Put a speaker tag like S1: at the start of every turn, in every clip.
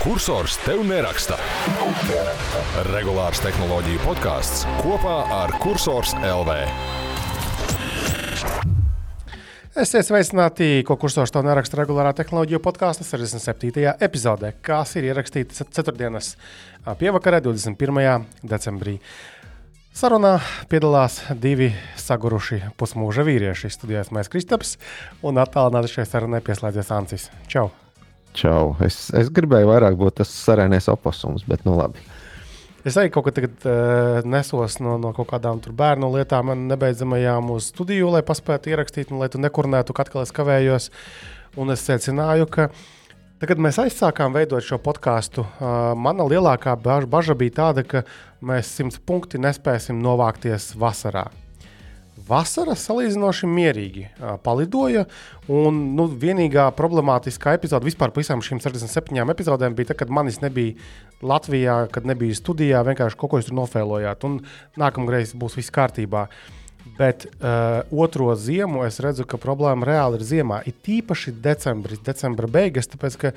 S1: kursors tev neraksta. Regulārs tehnoloģiju podkāsts kopā ar Cursors LV.
S2: Esiet sveicināti, ko kursors to neraksta regulārā tehnoloģiju podkāstu 67. epizodē, kas ir ierakstīta 4. pievakarē, 21. decembrī. Sarunā piedalās divi saguruši pusmūža vīrieši. Studijās mēs Kristaps un attālināti šai sarunai pieslēdzies Ancis. Čau!
S3: Čau. Es, es gribēju vairāk būt tas sarēnais oposums, bet nu labi.
S2: Es arī kaut ko tagad uh, nesos no, no kaut kādām bērnu lietām, nebeidzamajām uz studiju, lai paspētu ierakstīt, un lai tu nekurnētu, ka atkal es kavējos. Un es secināju, ka Tad, kad mēs aizsākām veidot šo podkāstu, uh, mana lielākā bažas bija tāda, ka mēs simts punkti nespēsim novākties vasarā. Vasara salīdzinoši mierīgi uh, palidoja, un nu, vienīgā problemātiskā epizode vispār par visām šīm 67 epizodēm bija, tad, kad manis nebija Latvijā, kad nebija studijā, vienkārši kaut ko jūs tur nofēlojāt, un nākamreiz būs viss kārtībā. Uh, Bet uh, otro ziemu es redzu, ka problēma reāli ir ziemā. Ir tīpaši decembris, decembra beigas, tāpēc ka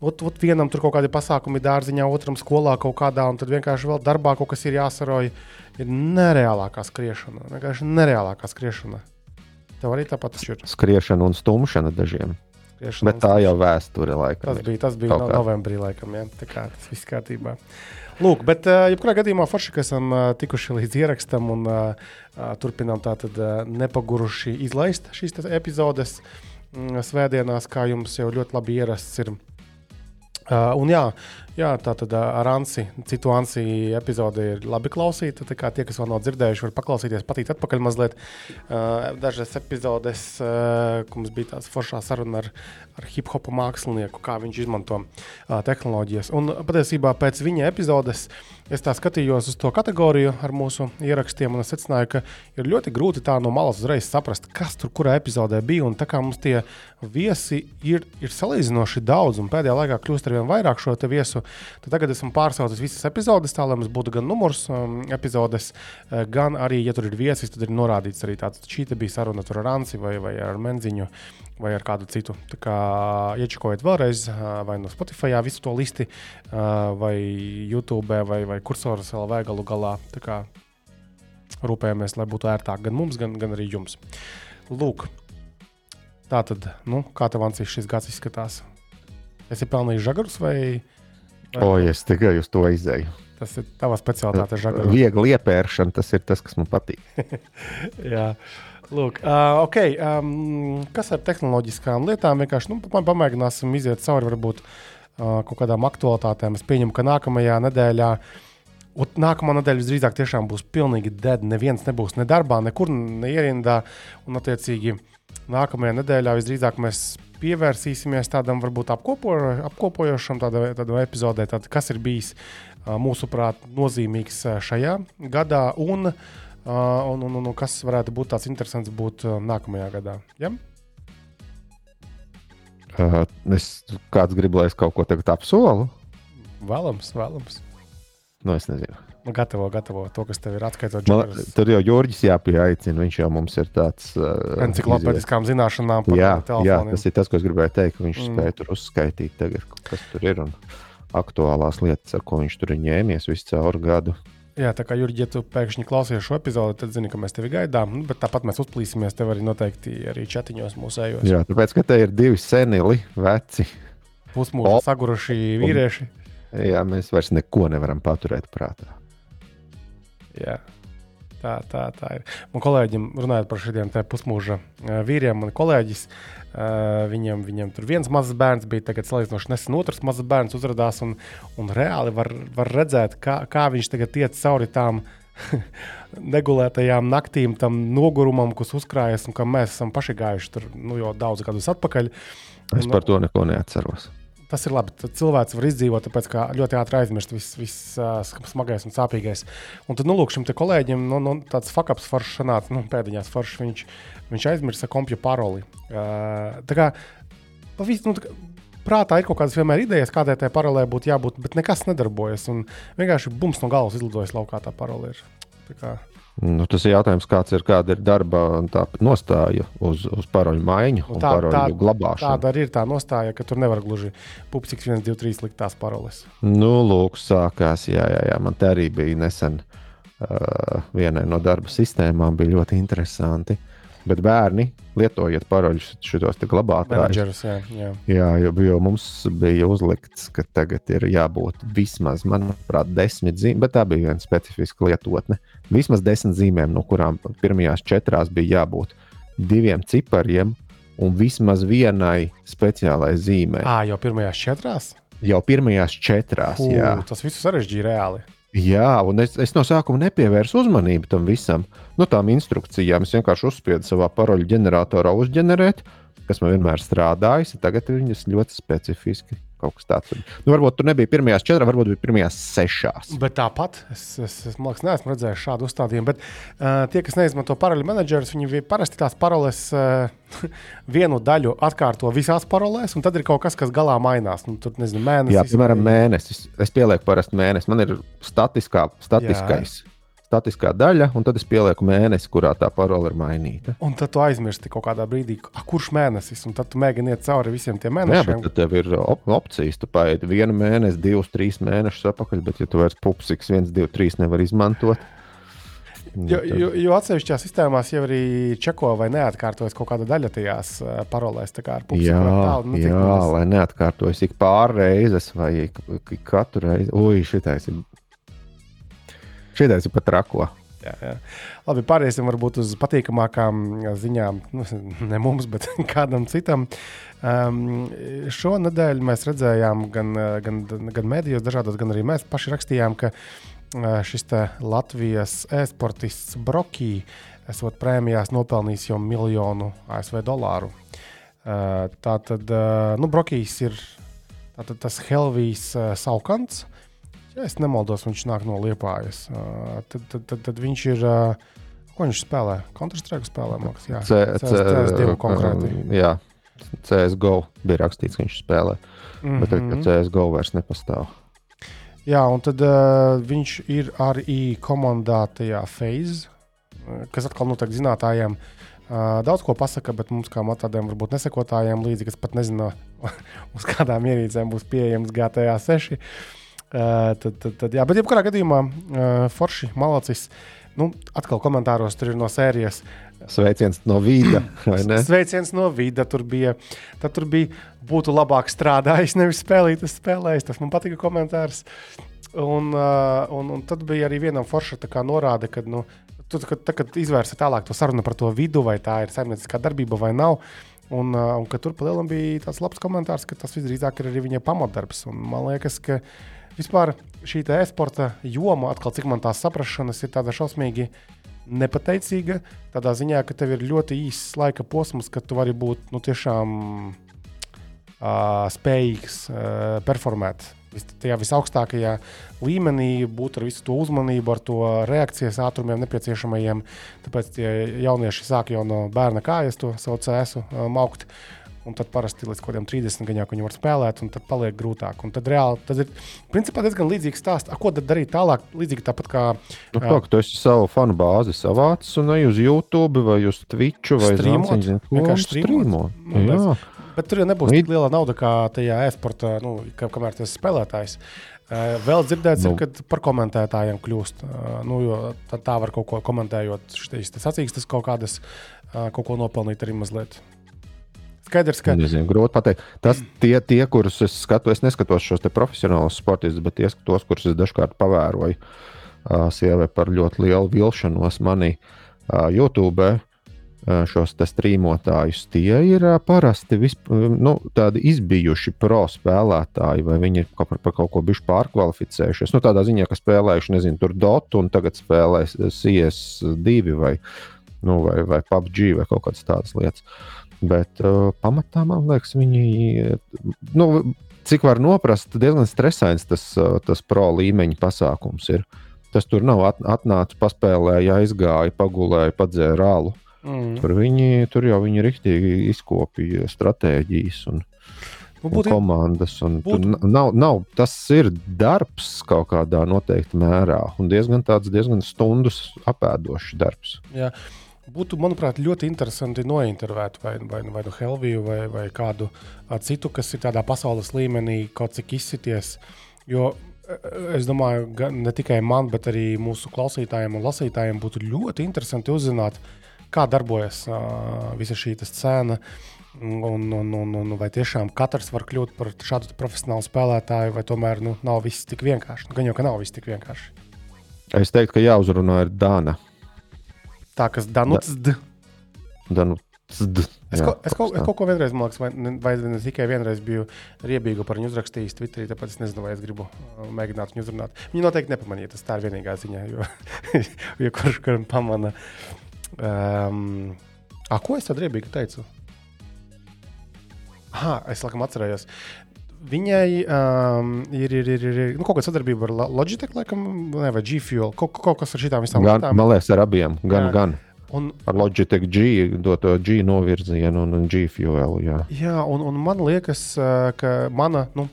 S2: ot, ot vienam tur kaut kādi pasākumi dārziņā, otram skolā kaut kādā, un tad vienkārši vēl darbā kaut kas ir jāsaroja. Ir nereālākā skriešana. Vienkārši nereālākā skriešana. Tev arī tāpat
S3: ir. Skriešana un stumšana dažiem. Skriešana Bet tā jau vēsture laikam.
S2: Tas bija, tas bija no, novembrī laikam, ja? tā kā tas viss kārtībā. Lūk, bet, uh, jebkurā gadījumā, forši, ka esam uh, tikuši līdz ierakstam un uh, turpinām tātad nepaguruši izlaist šīs epizodes mm, svētdienās, kā jums jau ļoti labi ierasts ir. Uh, un jā, jā tā tad ar Ansi, citu Ansi epizodi ir labi klausīt. Tie, kas vēl nav dzirdējuši, var paklausīties, patīt atpakaļ mazliet. Dažas epizodes, kur mums bija tāds foršā saruna ar, ar hip hopu mākslinieku, kā viņš izmanto tehnoloģijas. Un patiesībā pēc viņa epizodes es tā skatījos uz to kategoriju ar mūsu ierakstiem, un es secināju, ka ir ļoti grūti tā no malas uzreiz saprast, kas tur kurā epizodē bija. Un tā kā mums tie viesi ir, ir salīdzinoši daudz, un pēdējā laikā kļūst ar vien vairāk šo viesu, tad tagad esmu pārsaucis visas epizodes, tā lai mums būtu gan numurs um, epizodes, uh, gan arī, ja tur ir viesis, tad ir norādīts arī tāds, šī bija saruna ar Ranci vai, vai ar Menziņu vai ar kādu citu. Tā kā iečakojiet vēlreiz, vai no Spotify visu to listi, vai YouTube, vai, vai kursoras LV galu galā. Tā kā rūpējamies, lai būtu ērtāk gan mums, gan, gan arī jums. Lūk, tā tad, nu, kā tev Ansīs šis gads izskatās? Esi pelnījis žagarus vai?
S3: vai... O, es tikai uz to izēju.
S2: Tas ir tavs speciālitāte, žagarus.
S3: Viegli iepēršana, tas ir tas, kas man patīk.
S2: Jā. Lūk, uh, okay, um, kas ar tehnoloģiskām lietām? Vienkārši nu, pamēģināsim iziet cauri varbūt uh, kaut kādām aktualitātēm. Es pieņemu, ka nākamajā nedēļā. Un nākamā nedēļa visdrīzāk tiešām būs pilnīgi dead. Neviens nebūs ne darbā, nekur neierindā. Un, attiecīgi, nākamajā nedēļā visdrīzāk mēs pievērsīsimies tādam varbūt apkopo, apkopojošam tādam epizodē, tād, kas ir bijis mūsuprāt nozīmīgs šajā gadā. Un, uh, Uh, un, un, un, un kas varētu būt tāds interesants būt uh, nākamajā gadā? Ja?
S3: Uh, es kāds grib, lai es kaut ko tagad apsolu.
S2: Vēlams, vēlams.
S3: Nu, es nezinu.
S2: Nu, gatavo, gatavo to, kas tev ir atskaitot.
S3: Man, tur jau Jurģis jāpieaicina. Viņš jau mums ir tāds uh,
S2: enciklopēdiskām zināšanām par
S3: jā, jā, tas ir tas, ko es gribēju teikt. Viņš mm. spēja tur uzskaitīt, tagad, kas tur ir un aktuālās lietas, ar ko viņš tur ir ņēmies visu cauru gadu.
S2: Jā, tā kā Jurģis, ja tu pēkšņi klausies šo epizodi, tad zini, ka mēs tevi gaidām. Nu, bet tāpat mēs uzplīsimies tev arī noteikti arī chatiņos mūsējos.
S3: Jā, tāpēc, ka te ir divi senili, veci.
S2: Pusmūža saguruši vīrieši.
S3: Jā, mēs vairs neko nevaram paturēt prātā.
S2: Jā. Tā, tā, tā ir. Man kolēģim, runājot par šiem pusmūža vīriem, man kolēģis viņam, viņam tur viens mazs bērns bija, tagad salīdzinoši nesen otrs mazs bērns uzrādījās. Un, un reāli var, var redzēt, kā, kā viņš tagad iet cauri tām negulētajām naktīm, tam nogurumam, kas uzkrājas un kam mēs esam paši gājuši tur nu, jau daudz gadus atpakaļ.
S3: Es par to neko neatceros.
S2: Tas ir labi. Tad cilvēks var izdzīvot, tāpēc ka ļoti ātri aizmirst viss vis, uh, smagais un sāpīgais. Un tad, nu, lūk, šim kolēģim nu, nu, tāds fakaps foršs sanāca, nu, pēdiņās foršs. Viņš, viņš aizmirsa kompju paroli. Uh, tā kā pavis, nu, tā kā, prātā ir kaut kādas vienmēr idejas, kādai tai parolē būtu jābūt, bet nekas nedarbojas. Un vienkārši bums no galvas izlidojas laukā tā parole. Ir. Tā kā,
S3: Nu, tas ir jautājums, kāds ir, kāda ir darba tā, nostāja uz, uz paroļu maiņu un tā, paroļu tā, glabāšanu.
S2: Tāda arī ir tā nostāja, ka tur nevar gluži pupciks 1, 2, 3 likt tās paroles.
S3: Nu, lūk, sākās, jā, jā, jā. man te arī bija nesen uh, vienai no darba sistēmām, bija ļoti interesanti. Uh, Bet bērni lietojiet paroļus šitos glabātājus.
S2: Jā, jā.
S3: jā jo, jo mums bija uzlikts, ka tagad ir jābūt vismaz, manuprāt, desmit zīmēm, bet tā bija viena specifiska lietotne. Vismaz desmit zīmēm, no kurām pirmajās četrās bija jābūt diviem cipariem un vismaz vienai speciālai zīmei.
S2: À, jau pirmajās četrās?
S3: Jau pirmajās četrās, Fū, jā.
S2: Tas viss sarežģīja reāli.
S3: Jā, un es, es no sākuma nepievērsu uzmanību tam visam. Nu, tām instrukcijām es vienkārši uzspiedu savā paroļu ģeneratorā uzģenerēt, kas man vienmēr strādājis. Tagad viņas ļoti specifiski kaut kas tāds. Nu, varbūt tur nebija pirmajās četrās, varbūt bija pirmajās sešās.
S2: Bet tāpat es, es, es liekas, neesmu redzējis šādu uzstādījumu. Bet uh, tie, kas neizmanto paroli menedžerus, viņi parasti tās paroles uh, vienu daļu atkārto visās parolēs, un tad ir kaut kas, kas galā mainās. Nu, tur nezinu, mēnesis.
S3: Jā, piemēram, mēnesis. Es pielieku parasti mēnesi. Man ir statiskā, statiskais. Jā statiskā daļa, un tad es pielieku mēnesi, kurā tā parole ir mainīta.
S2: Un tad tu aizmirsti kaut kādā brīdī, kurš mēnesis, un tad tu mēģini iet cauri visiem tiem mēnešiem.
S3: Jā, bet tev ir op opcijas. Tu paiet vienu mēnesi, divus, trīs mēnešus atpakaļ, bet ja tu vairs pupsiks, viens, divi, trīs nevar izmantot.
S2: Jo, jo, jo atsevišķās sistēmās jau arī čeko vai neatkārtojas kaut kāda daļa tajās parolēs. Tā kā ar
S3: jā, tālu, nu, jā lai neatkārtojas ik pārreizes vai ik, ik katru reizi. Ui, šitais ir Šī ir pat trako.
S2: Jā, jā. Labi, pāriesim varbūt uz patīkamākām ziņām. Nu, ne mums, bet kādam citam. Um, Šonadēļ mēs redzējām gan, gan, gan mēdījos, dažādos, gan arī mēs paši rakstījām, ka uh, šis Latvijas e-sportists Brokī esot prēmijās nopelnījis jau miljonu ASV dolāru. Uh, tā tad uh, nu, Brokijs ir tātad tas Helvijas uh, Saukants. Ja es nemaldos, viņš nāk no Liepājas. Uh, tad, tad, tad, tad viņš ir. Uh, ko viņš spēlē? Counter-Strike spēlē, mākslinieks. Jā, C, C, CS2 konkrēti.
S3: Jā, CSGO bija rakstīts, ka viņš spēlē. Mm -hmm. Bet tagad CSGO vairs nepastāv.
S2: Jā, un tad uh, viņš ir arī komandā tajā phase, kas atkal noteikti zinātājiem. Uh, daudz ko pasaka, bet mums, kā tādiem varbūt nesekotājiem, līdzi, kas pat nezina, uz kādām ierīcēm būs pieejams GTA 6. Uh, tad, tad, tad, jā, bet, jebkurā gadījumā, uh, Forši Malacis, nu, atkal komentāros tur ir no sērijas.
S3: Sveiciens no vīda.
S2: Sveiciens no vīda. Tur bija, tad tur bija, būtu labāk strādājis, nevis spēlīt, spēlējis. Tas man patika komentārs. Un, un, un tad bija arī vienam forša norāde, ka, nu, tu, kad, tā, kad izvērsa tālāk to sarunu par to vidu, vai tā ir saimnieciskā darbība vai nav. Un, un ka tur palielam bija tāds labs komentārs, ka tas visdrīzāk ir arī viņa pamatdarbs. Un man liekas, ka Vispār šī e-sporta joma, atkal cik man tās saprašanas, ir tāda šausmīgi nepateicīga. Tādā ziņā, ka tev ir ļoti īss laika posms, kad tu vari būt nu, tiešām uh, spējīgs uh, performēt. Vis, tajā visaugstākajā līmenī, būt ar visu to uzmanību, ar to reakcijas ātrumiem nepieciešamajiem. Tāpēc tie jaunieši sāk jau no bērna kājas to savu cēsu uh, maukt. Uh, Un tad parasti līdz kaut kādiem 30 gadiem viņi var spēlēt, un tad paliek grūtāk. Un tad reāli tas ir principā diezgan līdzīgs stāsts. A, ko tad darīt tālāk? Līdzīgi tāpat kā.
S3: Nu, tā, tu esi savu fanu bāzi savācis un ej uz YouTube vai uz Twitch vai
S2: Streamot. Vienkārši streamot. Nu, bet tur jau nebūs tik liela nauda kā tajā e-sportā, nu, kamēr tas ir spēlētājs. Vēl dzirdēts, nu. kad par komentētājiem kļūst. Nu, tā, tā var kaut ko komentējot, šīs sacīkstas kaut kādas, kaut ko nopelnīt arī mazliet. Skaidrs, ka.
S3: Nezinu, grūti pateikt. Tas tie, tie kurus es skatos, es neskatos šos profesionālus sportistus, bet tie, tos, kurus es dažkārt pavēroju, uh, sievai par ļoti lielu vilšanos manī uh, YouTube. Uh, šos strīmotājus. Tie ir parasti visp, nu, tādi izbijuši pro spēlētāji, vai viņi ir kaut par, par kaut ko bijuši pārkvalificējušies. Nu, tādā ziņā, ka spēlējuši, nezinu, tur Dotu un tagad spēlē CS2 vai, nu, vai, vai PUBG vai kaut kādas tādas lietas. Uh, Bet uh, pamatā man liekas, viņi, nu, cik var noprast, diezgan stresains tas, uh, tas pro līmeņa pasākums ir. Tas tur nav at, atnācis, paspēlēja, aizgāja, pagulēja, padzēra rālu. Mm. Tur, viņi, tur jau viņi rīktīgi izkopīja stratēģijas. Un,
S2: Nu,
S3: un
S2: būtu,
S3: komandas. Un
S2: būtu-
S3: nav, nav, tas ir darbs kaut kādā noteikta mērā, un diezgan tāds diezgan stundus apēdošs darbs.
S2: jā, būtu, manuprāt, ļoti interesanti nointervēt vai, vai, vai nu Helviju vai, vai kādu citu, kas ir tādā pasaules līmenī, kaut cik izsities. Jo e, es domāju, ne tikai man, bet arī mūsu klausītājiem un lasītājiem būtu ļoti interesanti uzzināt, kā darbojas uh, visa šī scēna. Un, un, un, un vai tiešām katrs var kļūt par šādu profesionālu spēlētāju, vai tomēr nu, nav viss tik vienkārši? Nu, gan jau, ka nav viss tik vienkārši.
S3: Es teiktu, ka jāuzrunā ir Dāna.
S2: Tā kas Danuts. Da.
S3: Danu, cd,
S2: Es,
S3: jā,
S2: ko, es, kaut, es kaut ko vienreiz, man liekas, vai, vai ne tikai vienreiz biju riebīgu par viņu uzrakstījis Twitterī, tāpēc es nezinu, vai es gribu uh, mēģināt viņu uzrunāt. Viņa noteikti nepamanīja, tas tā ir vienīgā ziņā, jo, jo kurš kuram pamana. Um, a, ko es tad riebīgi teicu? Ah, es laikam atcerējos. Viņai um, ir, ir, ir, ir nu, kaut kāda sadarbība ar Logitech, laikam, ne, vai G-Fuel. Kaut, kaut kas ar šīm visām
S3: Gan,
S2: lietām.
S3: man liekas, ar abiem. Gan,
S2: Jā.
S3: gan
S2: Un,
S3: ar Logitech G, doto G novirzienu un G fuelu. Jā.
S2: Jā, un, un man liekas, ā, ka mana nu,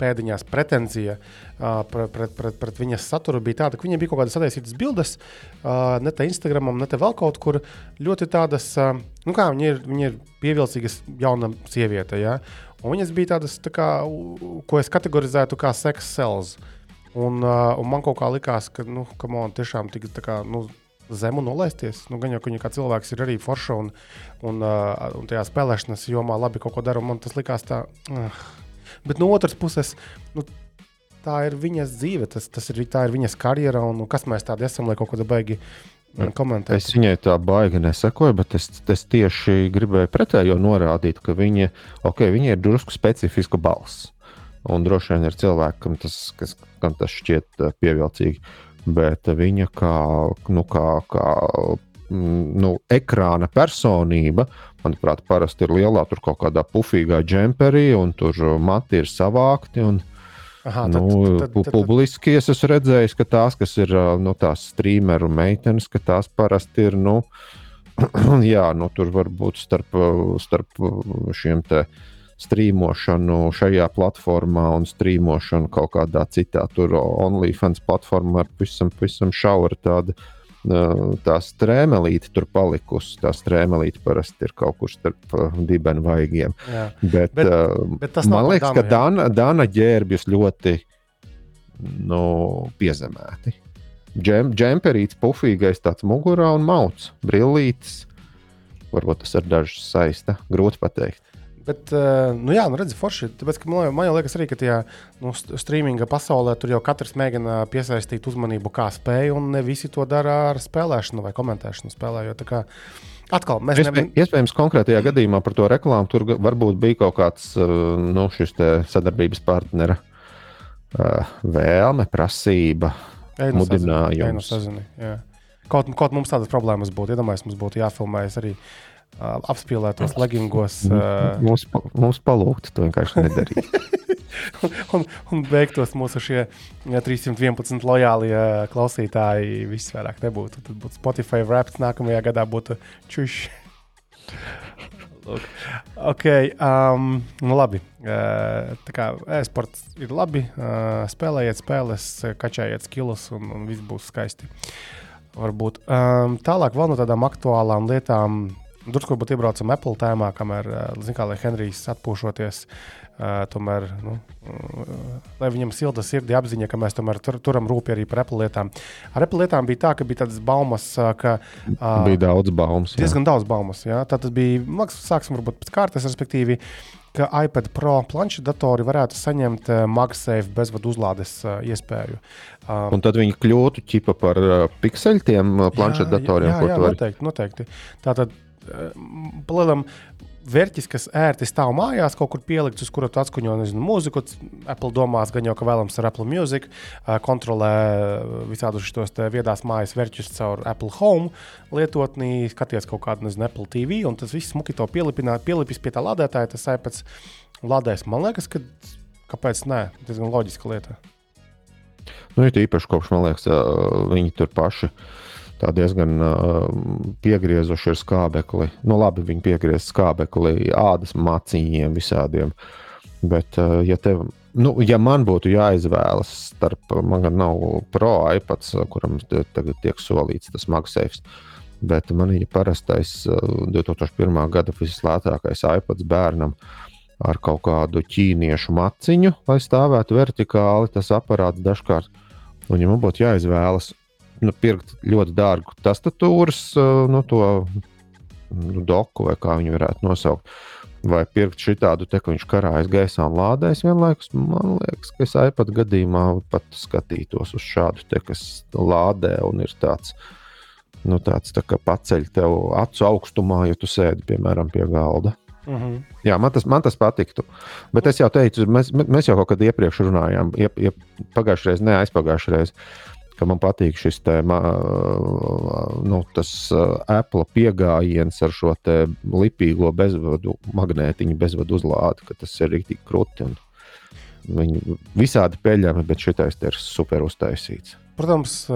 S2: pēdiņās pretenzija ā, pret, pret, pret, pret viņas saturu bija tāda, ka viņai bija kaut kādas sataisītas bildes, ā, ne te Instagramam, ne te vēl kaut kur. Ļoti tādas, ā, nu kā viņa ir, viņa ir pievilcīgas jauna sieviete. Ja? Un viņas bija tādas, tā kā, ko es kategorizētu kā sex cells. Un, ā, un man kaut kā likās, ka, nu, ka man tiešām tik tā kā. Nu, Zemu nolaisties. Nu, gan jau, ka viņa kā cilvēks ir arī forša un, un, uh, un tajā spēlēšanas jomā labi kaut ko dara. un Man tas likās tā. Uh. Bet no otras puses, nu, tā ir viņas dzīve, tas, tas ir, tā ir viņas karjera. Un, un kas mēs tādi esam, lai kaut ko baigi komentētu?
S3: Es viņai tā baigi nesakoju, bet es, es tieši gribēju pretējo norādīt, ka viņa, okay, viņa ir drusku specifiska balss. Un droši vien ir cilvēki, kam tas, kas, kam tas šķiet uh, pievilcīgi. Bet viņa kā, nu, kā, kā mm, nu, ekrāna personība, manuprāt, parasti ir lielā, tur kaut kādā pufīgā džemperī, un tur mati ir savākti. Un,
S2: Aha,
S3: nu, pu- publiski es esmu redzējis, ka tās, kas ir nu, tās streameru meitenes, ka tās parasti ir. Nu, jā, nu, tur var būt starp, starp šiem te strīmošanu šajā platformā un strīmošanu kaut kādā citā. Tur OnlyFans platformā ir pavisam, pavisam šaura tāda. ā, Tā strēmelīte tur palikusi. Tā strēmelīte parasti ir kaut kur starp dibenu vaigiem.
S2: Jā.
S3: Bet,
S2: Bet-
S3: uh,
S2: bet
S3: man liekas,
S2: Danu,
S3: ka. Dana, Dana ģērbjas ļoti nu, piezemēti. Džem, džemperīts, pufīgais, tāds mugurā un mauts, brillītis. Varbūt tas ar dažu saista. Grūti pateikt.
S2: Bet, uh, nu jā, nu redzi, forši. Tāpēc, ka man, man jau liekas, arī, ka tajā nu, st- streaminga pasaulē tur jau katrs mēģina piesaistīt uzmanību, kā spēj, un ne visi to dara ar spēlēšanu vai komentēšanu spēlē. Jo, tā kā, atkal, mēs
S3: Iespēj,
S2: nevaram.
S3: iespējams, konkrētajā gadījumā par to reklāmu tur varbūt bija kaut kāds uh, nu, šis sadarbības partnera uh, vēlme, prasība. mudinājums.
S2: Kaut, kaut mums tādas problēmas būtu. Iedomājieties, mums būtu jāfilmējas arī uh, apspīlētos leggingos. Uh,
S3: Mums, mums palūgt to vienkārši nedarīt.
S2: un, un beigtos mūsu šie ja, 311 lojālie klausītāji viss vairāk nebūtu. Tad būtu Spotify raps nākamajā gadā būtu. Lūk. ok, um, nu labi. Uh, tā kā e-sports ir labi, uh, spēlējiet spēles, kačājiet skilus un, un viss būs skaisti. Varbūt. Um, tālāk vēl no tādām aktuālām lietām. Drusku varbūt iebraucam Apple tēmā, kamēr, uh, zin kā, lai Henrijs atpūšoties, uh, tomēr, nu, uh, lai viņam silta sirdī apziņa, ka mēs tomēr tur, turam rūpīgi arī par Apple lietām. Ar Apple lietām bija tā, ka bija tādas baumas, ka
S3: Bija daudz baumas. jā.
S2: diezgan daudz baumas. Ja? Tad bija, liekas, sāksim varbūt pēc kārtas, respektīvi, ka iPad Pro planšetdatori varētu saņemt uh, MagSafe bezvadu uzlādes uh, iespēju. Um,
S3: Un tad viņi kļūtu ķipa par uh, pikseļiem, uh, planšetdatoriem,
S2: jā,
S3: ko
S2: jā,
S3: tu vari.
S2: noteikti, noteikti. Tātad, palielam, vērķis, kas ērti stāv mājās, kaut kur pielikts, uz kura tu atskaņo nezinu, mūziku. Apple domās, gan jau ka vēlams ar Apple Music, kontrolē visādus šos viedās mājas vērķus caur Apple Home lietotnī, skaties kaut kādu, nezinu, Apple TV, un tas viss smuki to pielipis pie tā lādētāja, tas iPads lādēs. Man liekas, ka kāpēc nē, diezgan loģiska lieta.
S3: Nu, ir īpaši kopš, man liekas, viņi tur paši tā diezgan uh, piegriezuši ar skābekli. Nu, labi, viņi piegriez skābekli ādas maciņiem visādiem. Bet, uh, ja, tev, nu, ja man būtu jāizvēlas starp, man gan nav pro iPads, kuram tagad tiek solīts tas MagSafes, bet man ir parastais uh, 2001. gada vislētākais iPads bērnam ar kaut kādu ķīniešu maciņu, lai stāvētu vertikāli tas aparāts dažkārt. Un, ja man būtu jāizvēlas, nu, pirkt ļoti dārgu tastatūras, uh, nu, to nu, doku vai kā viņu varētu nosaukt vai pirkt šādu te, ka viņš karājas gaisā un lādēs vienlaikus. Man liekas, ka es iPad gadījumā pat skatītos uz šādu te, kas lādē un ir tāds. Nu, tāds tā kā paceļ tev acu augstumā, ja tu sēdi piemēram pie galda. Mm -hmm. Jā, man tas, man tas patiktu. Bet es jau teicu, mēs, mēs jau kaut kad iepriekš runājām, iep, iep, pagājušajā reizē, ne aizpagājušajā reizē ka man patīk šis te, nu, tas Apple pieejams ar šo lipīgo bezvadu, magnētiņu bezvadu uzlādi, ka tas ir rīktīgi krūti. Viņi visādi peļami, bet šitais ir super uztaisīts.
S2: Protams,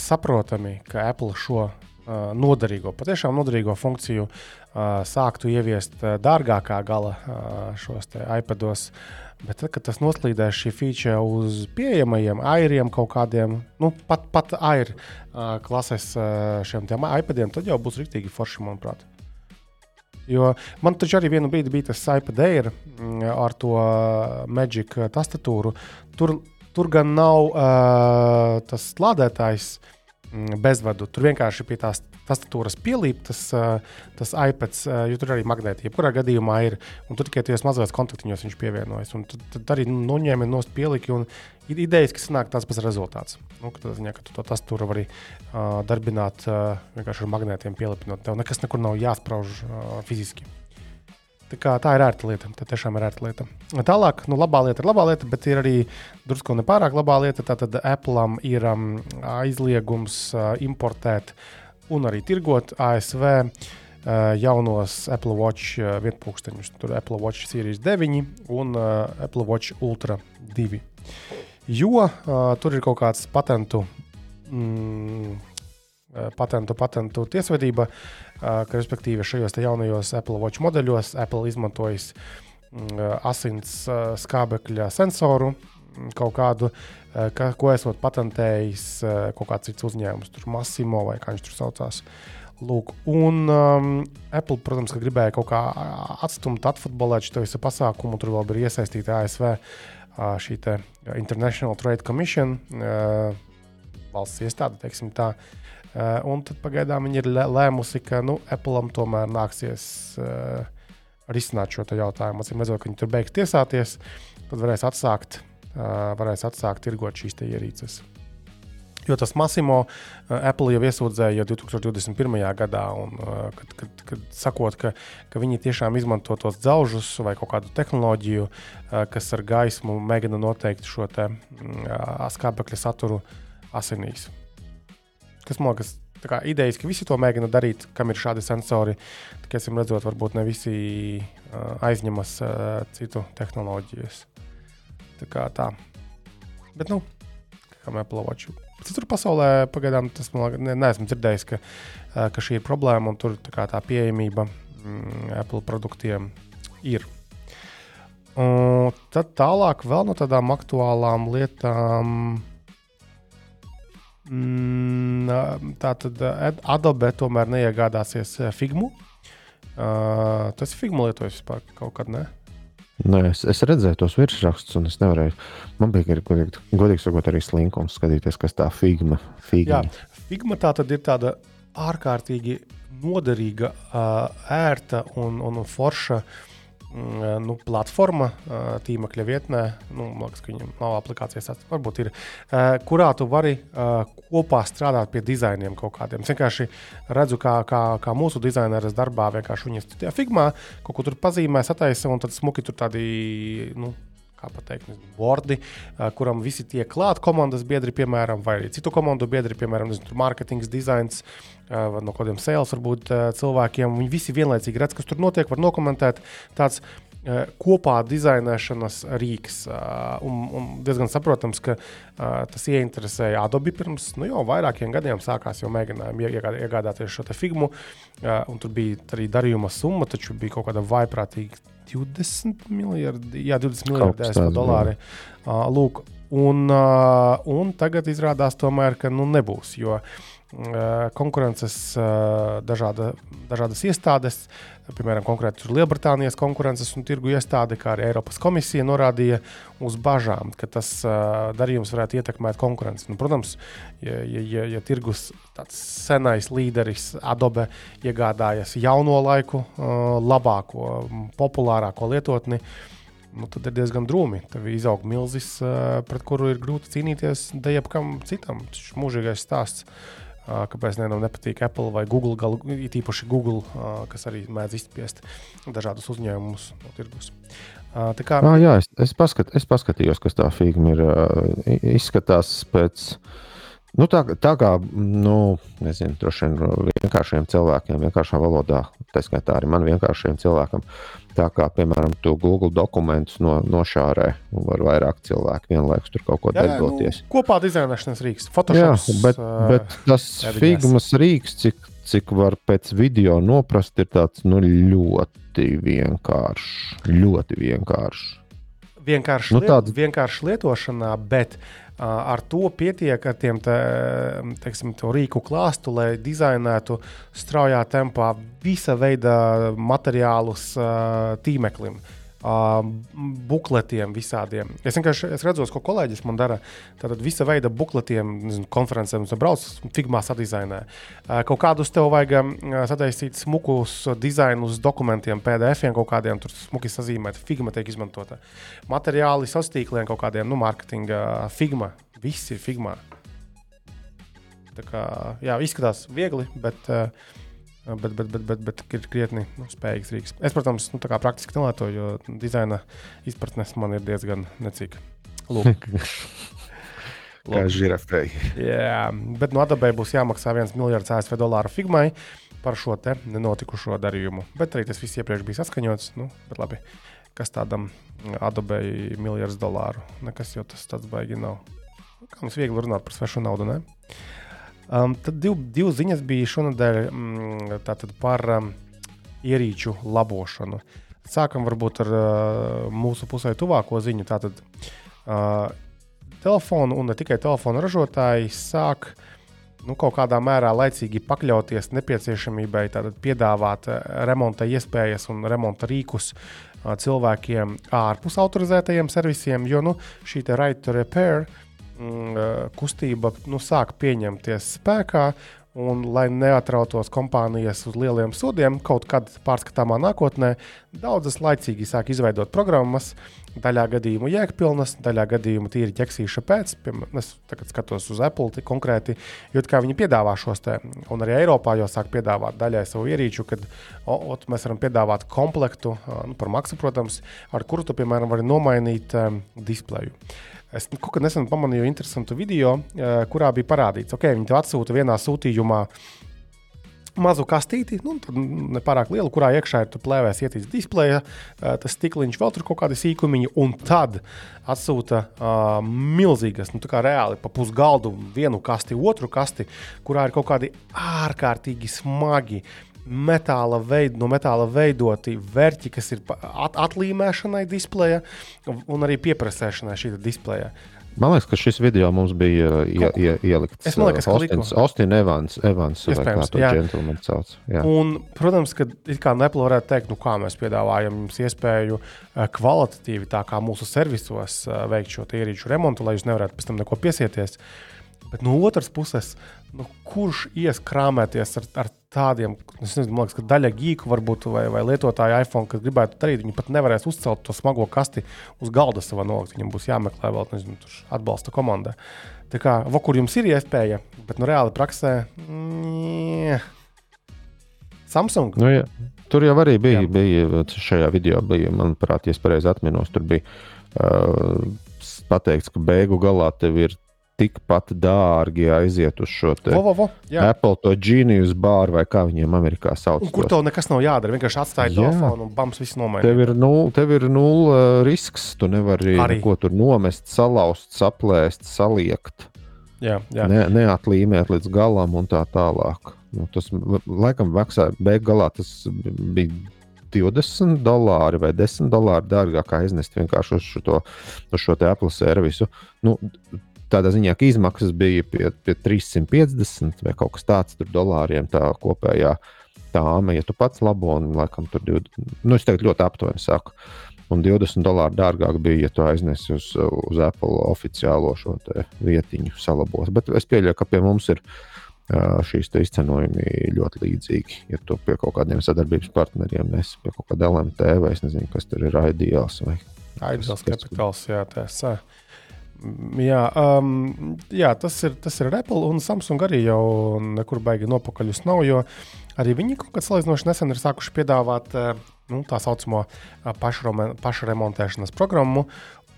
S2: saprotami, ka Apple šo noderīgo, patiešām noderīgo funkciju sāktu ieviest dārgākā gala šos iPados. Bet tad, kad tas noslīdēs šī feature uz pieejamajiem airiem, kaut kādiem, nu, pat, pat air uh, klases uh, šiem iPadiem, tad jau būs rīktīgi forši, manuprāt. Jo man taču arī vienu brīdi bija tas iPad Air mm, ar to Magic tastatūru. Tur, tur gan nav uh, tas lādētājs mm, bezvadu. Tur vienkārši pie tās tastatūras pielīp tas, tas iPads, jo tur arī magnēti, jebkurā gadījumā ir. Un tur tikai tajos mazos kontaktiņos viņš pievienojas. Un tad, tad arī noņēma nost pieliki. Un idejas, ka sanāk tāds pats rezultāts. Nu, ka, ziņā, ka tu to tastatūru vari uh, darbināt uh, vienkārši ar magnētiem pielipinot. Tev nekas nekur nav jāsprauž uh, fiziski. Tā, tā ir ērta lieta. Tā tiešām ir ērta lieta. Tālāk, nu, labā lieta ir labā lieta, bet ir arī drusku nepārāk labā lieta. Tātad Apple ir um, aizliegums uh, importēt un arī tirgot ASV uh, jaunos Apple Watch uh, vietpunkteņus. Tur Apple Watch Series 9 un uh, Apple Watch Ultra 2. Jo uh, tur ir kaut kāds patentu. Mm, patentu, patentu tiesvedība, uh, ka respektīvi šajos jaunajos Apple Watch modeļos Apple izmantojas uh, asins uh, skābekļa sensoru, kaut kādu, eh, ka, ko esot patentējis eh, kaut kāds cits uzņēmums, tur Massimo vai kā viņš tur saucās. Lūk, un um, Apple, protams, gribēja kaut kā atstumt, atfutbolēt šo visu pasākumu. Tur vēl bija iesaistīta ASV uh, šī International Trade Commission, uh, valsts iestāde, teiksim tā. Uh, un tad pagaidām viņi ir lēmusi, ka nu, Apple tomēr nāksies uh, risināt šo jautājumu. Atcīm redzot, ka viņi tur beigs tiesāties, tad varēs atsākt varēs atsākt tirgot šīs ierīces. Jo tas Massimo Apple jau iesūdzēja 2021. gadā, un, kad, kad, kad sakot, ka, ka viņi tiešām izmanto tos dzelžus vai kaut kādu tehnoloģiju, kas ar gaismu mēģina noteikt šo skābekļa saturu asinīs. Kas man liekas, kā idejas, ka visi to mēģina darīt, kam ir šādi sensori. Tikai, redzot, varbūt ne visi aizņemas citu tehnoloģijas. Tā kā tā. Bet, nu, kā Apple Watch. Citur pasaulē pagaidām tas man ne, neesmu dzirdējis, ka, ka šī ir problēma un tur tā, tā pieejamība mm, Apple produktiem ir. Un tad tālāk vēl no tādām aktuālām lietām. Mm, tā tad Adobe tomēr neiegādāsies Figmu. Uh, tas ir Figma lietojis vispār kaut kad, ne?
S3: Nē, es, es redzēju tos virsrakstus, un es nevarēju. Man bija godīgi, godīgi sakot, arī slinkums skatīties, kas tā figma, figma.
S2: Jā, figma tā tad ir tāda ārkārtīgi noderīga, ērta un, un forša uh, nu, platforma, tīmekļa vietnē, nu, liekas, ka viņam nav aplikācijas, varbūt ir, eh, kurā tu vari kopā strādāt pie dizainiem kaut kādiem. Es vienkārši redzu, kā, kā, kā mūsu dizaineris darbā vienkārši viņas tajā figmā kaut ko tur pazīmē, sataisa un tad smuki tur tādi. Nu, kā pateikt, bordi, kuram visi tiek klāt komandas biedri, piemēram, vai arī citu komandu biedri, piemēram, nezinu, mārketings, dizains, no kādiem sales varbūt cilvēkiem. Viņi visi vienlaicīgi redz, kas tur notiek, var nokomentēt. Tāds kopā dizainēšanas rīks. Un, un diezgan saprotams, ka tas ieinteresēja Adobe pirms nu, jau vairākiem gadiem. Sākās jau mēģinājumi iegādāties šo figmu. Tur bija arī darījuma summa, taču bija kaut kāda vaiprātīga 20 miljardi, jā, 20
S3: Kaut
S2: miljardi ASV dolāri. Uh, lūk, un, uh, un tagad izrādās, tomēr, ka nu, nebūs. Jo uh, konkurences uh, dažāda, dažādas iestādes, piemēram, konkrēti Lielbritānijas konkurences un tirgu iestāde, kā arī Eiropas komisija norādīja uz bažām, ka tas uh, darījums varētu ietekmēt konkurenci. Nu, protams, ja, ja, ja, tirgus tāds senais līderis Adobe iegādājas jauno laiku, labāko, populārāko lietotni, nu, tad ir diezgan drūmi. Tad izaug milzis, pret kuru ir grūti cīnīties dejabkam citam. Tas ir mūžīgais stāsts. Uh, kāpēc nevienam nepatīk Apple vai Google, galu, it īpaši Google, uh, kas arī mēdz izspiest dažādus uzņēmumus no tirgus. Uh, tā kā
S3: Ah, jā, es, es, paskat, es paskatījos, kas tā figūra ir. Izskatās pēc. Nu, tā, tā kā, nu, nezinu, droši vien vienkāršiem cilvēkiem, vienkāršā valodā, tā skaitā arī man vienkāršiem cilvēkam. Tā kā, piemēram, tu Google dokumentus no, nošārē, un var vairāk cilvēku vienlaikus tur kaut ko darboties.
S2: nu, kopā dizainēšanas rīks,
S3: Jā,
S2: Photoshop.
S3: bet, bet tas figūras rīks, cik, cik var pēc video noprast, ir tāds nu, ļoti vienkāršs. Ļoti vienkāršs.
S2: Vienkārši,
S3: Nu,
S2: liet, vienkārši lietošanā, bet uh, ar to pietiek, ar tiem te, teiksim, rīku klāstu, lai dizainētu straujā tempā visa veida materiālus uh, tīmeklim. Uh, bukletiem visādiem. Es vienkārši es redzu, ko kolēģis man dara. Tātad visa veida bukletiem, nezinu, konferencēm, un brauc, figmā sadizainē. Kaut kādus tev vajag sataisīt smukus dizainus dokumentiem, PDF-iem kaut kādiem, tur smuki sazīmēt. Figma tiek izmantota. Materiāli sastīkliem kaut kādiem, nu, mārketinga, figma. Viss ir figmā. Tā kā, jā, izskatās viegli, bet, uh, bet, bet, bet, bet, bet ir krietni nu, spējīgs rīks. Es, protams, nu, tā kā praktiski nelietoju, jo dizaina izpratnes man ir diezgan necīga.
S3: Kā žirafei.
S2: jā, bet no Adobe būs jāmaksā 1 miljards ASV dolāru figmai par šo te nenotikušo darījumu. Bet arī tas viss iepriekš bija saskaņots. Nu, bet labi, kas tādam Adobe miljards dolāru? Nekas jau tas tāds baigi nav. Kā mums viegli runāt par svešu naudu, ne? Um, tad div, divas ziņas bija šonadēļ mm, par um, ierīču labošanu. Sākam varbūt ar uh, mūsu pusē tuvāko ziņu. Tātad uh, telefonu un ne tikai telefonu ražotāji sāk nu, kaut kādā mērā laicīgi pakļauties nepieciešamībai piedāvāt remonta iespējas un remonta rīkus cilvēkiem ārpus autorizētajiem servisiem, jo nu, šī right to repair uh, kustība nu, sāk pieņemties spēkā. Un, lai neatrautos kompānijas uz lieliem sodiem, kaut kad pārskatāmā nākotnē, daudzas laicīgi sāk izveidot programmas, daļā gadījumu jēgpilnas, daļā gadījumu tīri ķeksīša pēc. Piemēram, es tagad skatos uz Apple ti- konkrēti, jo kā viņi piedāvā šos te, un arī Eiropā jau sāk piedāvāt daļai savu ierīču, kad o, ot, mēs varam piedāvāt komplektu, ā, nu, par maksu, protams, ar kuru tu, piemēram, vari nomainīt um, displeju. Es kaut kad nesen pamanīju interesantu video, uh, kurā bija parādīts, ka okay, viņi tev atsūta vienā sūtījumā mazu kastīti, nu, nepārāk lielu, kurā iekšā ir plēvēs ietīts displeja, uh, tas stikliņš, vēl tur kaut kādi sīkumiņi, un tad atsūta uh, milzīgas, nu, tā kā reāli pa pusgaldu vienu kasti, otru kasti, kurā ir kaut kādi ārkārtīgi smagi. Metāla veid, no metāla veidoti vērķi, kas ir at atlīmēšanai displeja un arī pieprasēšanai šī displeja.
S3: Man liekas, ka šis video mums bija ie, ie, ielikts.
S2: Es man liekas, ka.
S3: Austin Evans, Evans vai kā to džentlmeni sauc. Jā.
S2: Un, protams, ka it kā Apple varētu teikt, nu, kā mēs piedāvājam jums iespēju eh, kvalitatīvi, tā kā mūsu servisos, veikt šo ierīču remontu, lai jūs nevarētu pēc tam neko piesieties. Bet no otras puses, nu, kurš ies krāpēties ar, ar tādiem, es nezinu, liekas, ka daļa gīku varbūt vai, vai lietotāja iPhone, kas gribētu darīt, viņi pat nevarēs uzcelt to smago kasti uz galda savā nolikt. Viņam būs jāmeklē vēl nezinu, tur atbalsta komanda. Tā kā, va, kur jums ir iespēja, bet nu, reāli praksē. Mm, Samsung.
S3: Nu, jā. Tur jau arī bija,
S2: Jā.
S3: bija šajā video, bija, manuprāt, ja es pareizi atminos, tur bija uh, pateikts, ka beigu galā tev ir tikpat dārgi aiziet uz šo te
S2: Vo, vo, vo.
S3: Apple to Genius bāru vai kā viņiem Amerikā sauc.
S2: Un kur tev nekas nav jādara? Vienkārši atstāj
S3: Jā.
S2: telefonu un bams, viss nomainīt.
S3: Tev ir, nul, nulle uh, risks. Tu nevari
S2: Arī.
S3: neko tur nomest, salauzt, saplēst, saliekt,
S2: Jā, jā.
S3: ne, neatlīmēt līdz galam un tā tālāk. Nu, tas laikam maksā, beig galā tas bija 20 dolāri vai 10 dolāri dārgāk aiznest vienkārši uz šo, uz šo Apple servisu. Nu, tādā ziņā, ka izmaksas bija pie, pie 350 vai kaut kas tāds dolāriem tā kopējā tāma, ja tu pats labo un laikam tur 20, nu es tagad ļoti aptuveni saku. Un 20 dolāri dārgāk bija, ja tu aiznesi uz, uz Apple oficiālo šo vietiņu salabos. Bet es pieļauju, ka pie mums ir šīs izcenojumi ļoti līdzīgi. Ja tu pie kaut kādiem sadarbības partneriem nes pie kaut kāda LMT vai es nezinu, kas tur ir ideāls vai
S2: Ideāls kapitāls, jā, tas ir. Jā, um, jā tas, ir, tas ir Apple un Samsung arī jau nekur baigi nopakaļus nav, jo arī viņi kaut kad salīdzinoši nesen ir sākuši piedāvāt nu, tā saucamo pašremontēšanas programmu.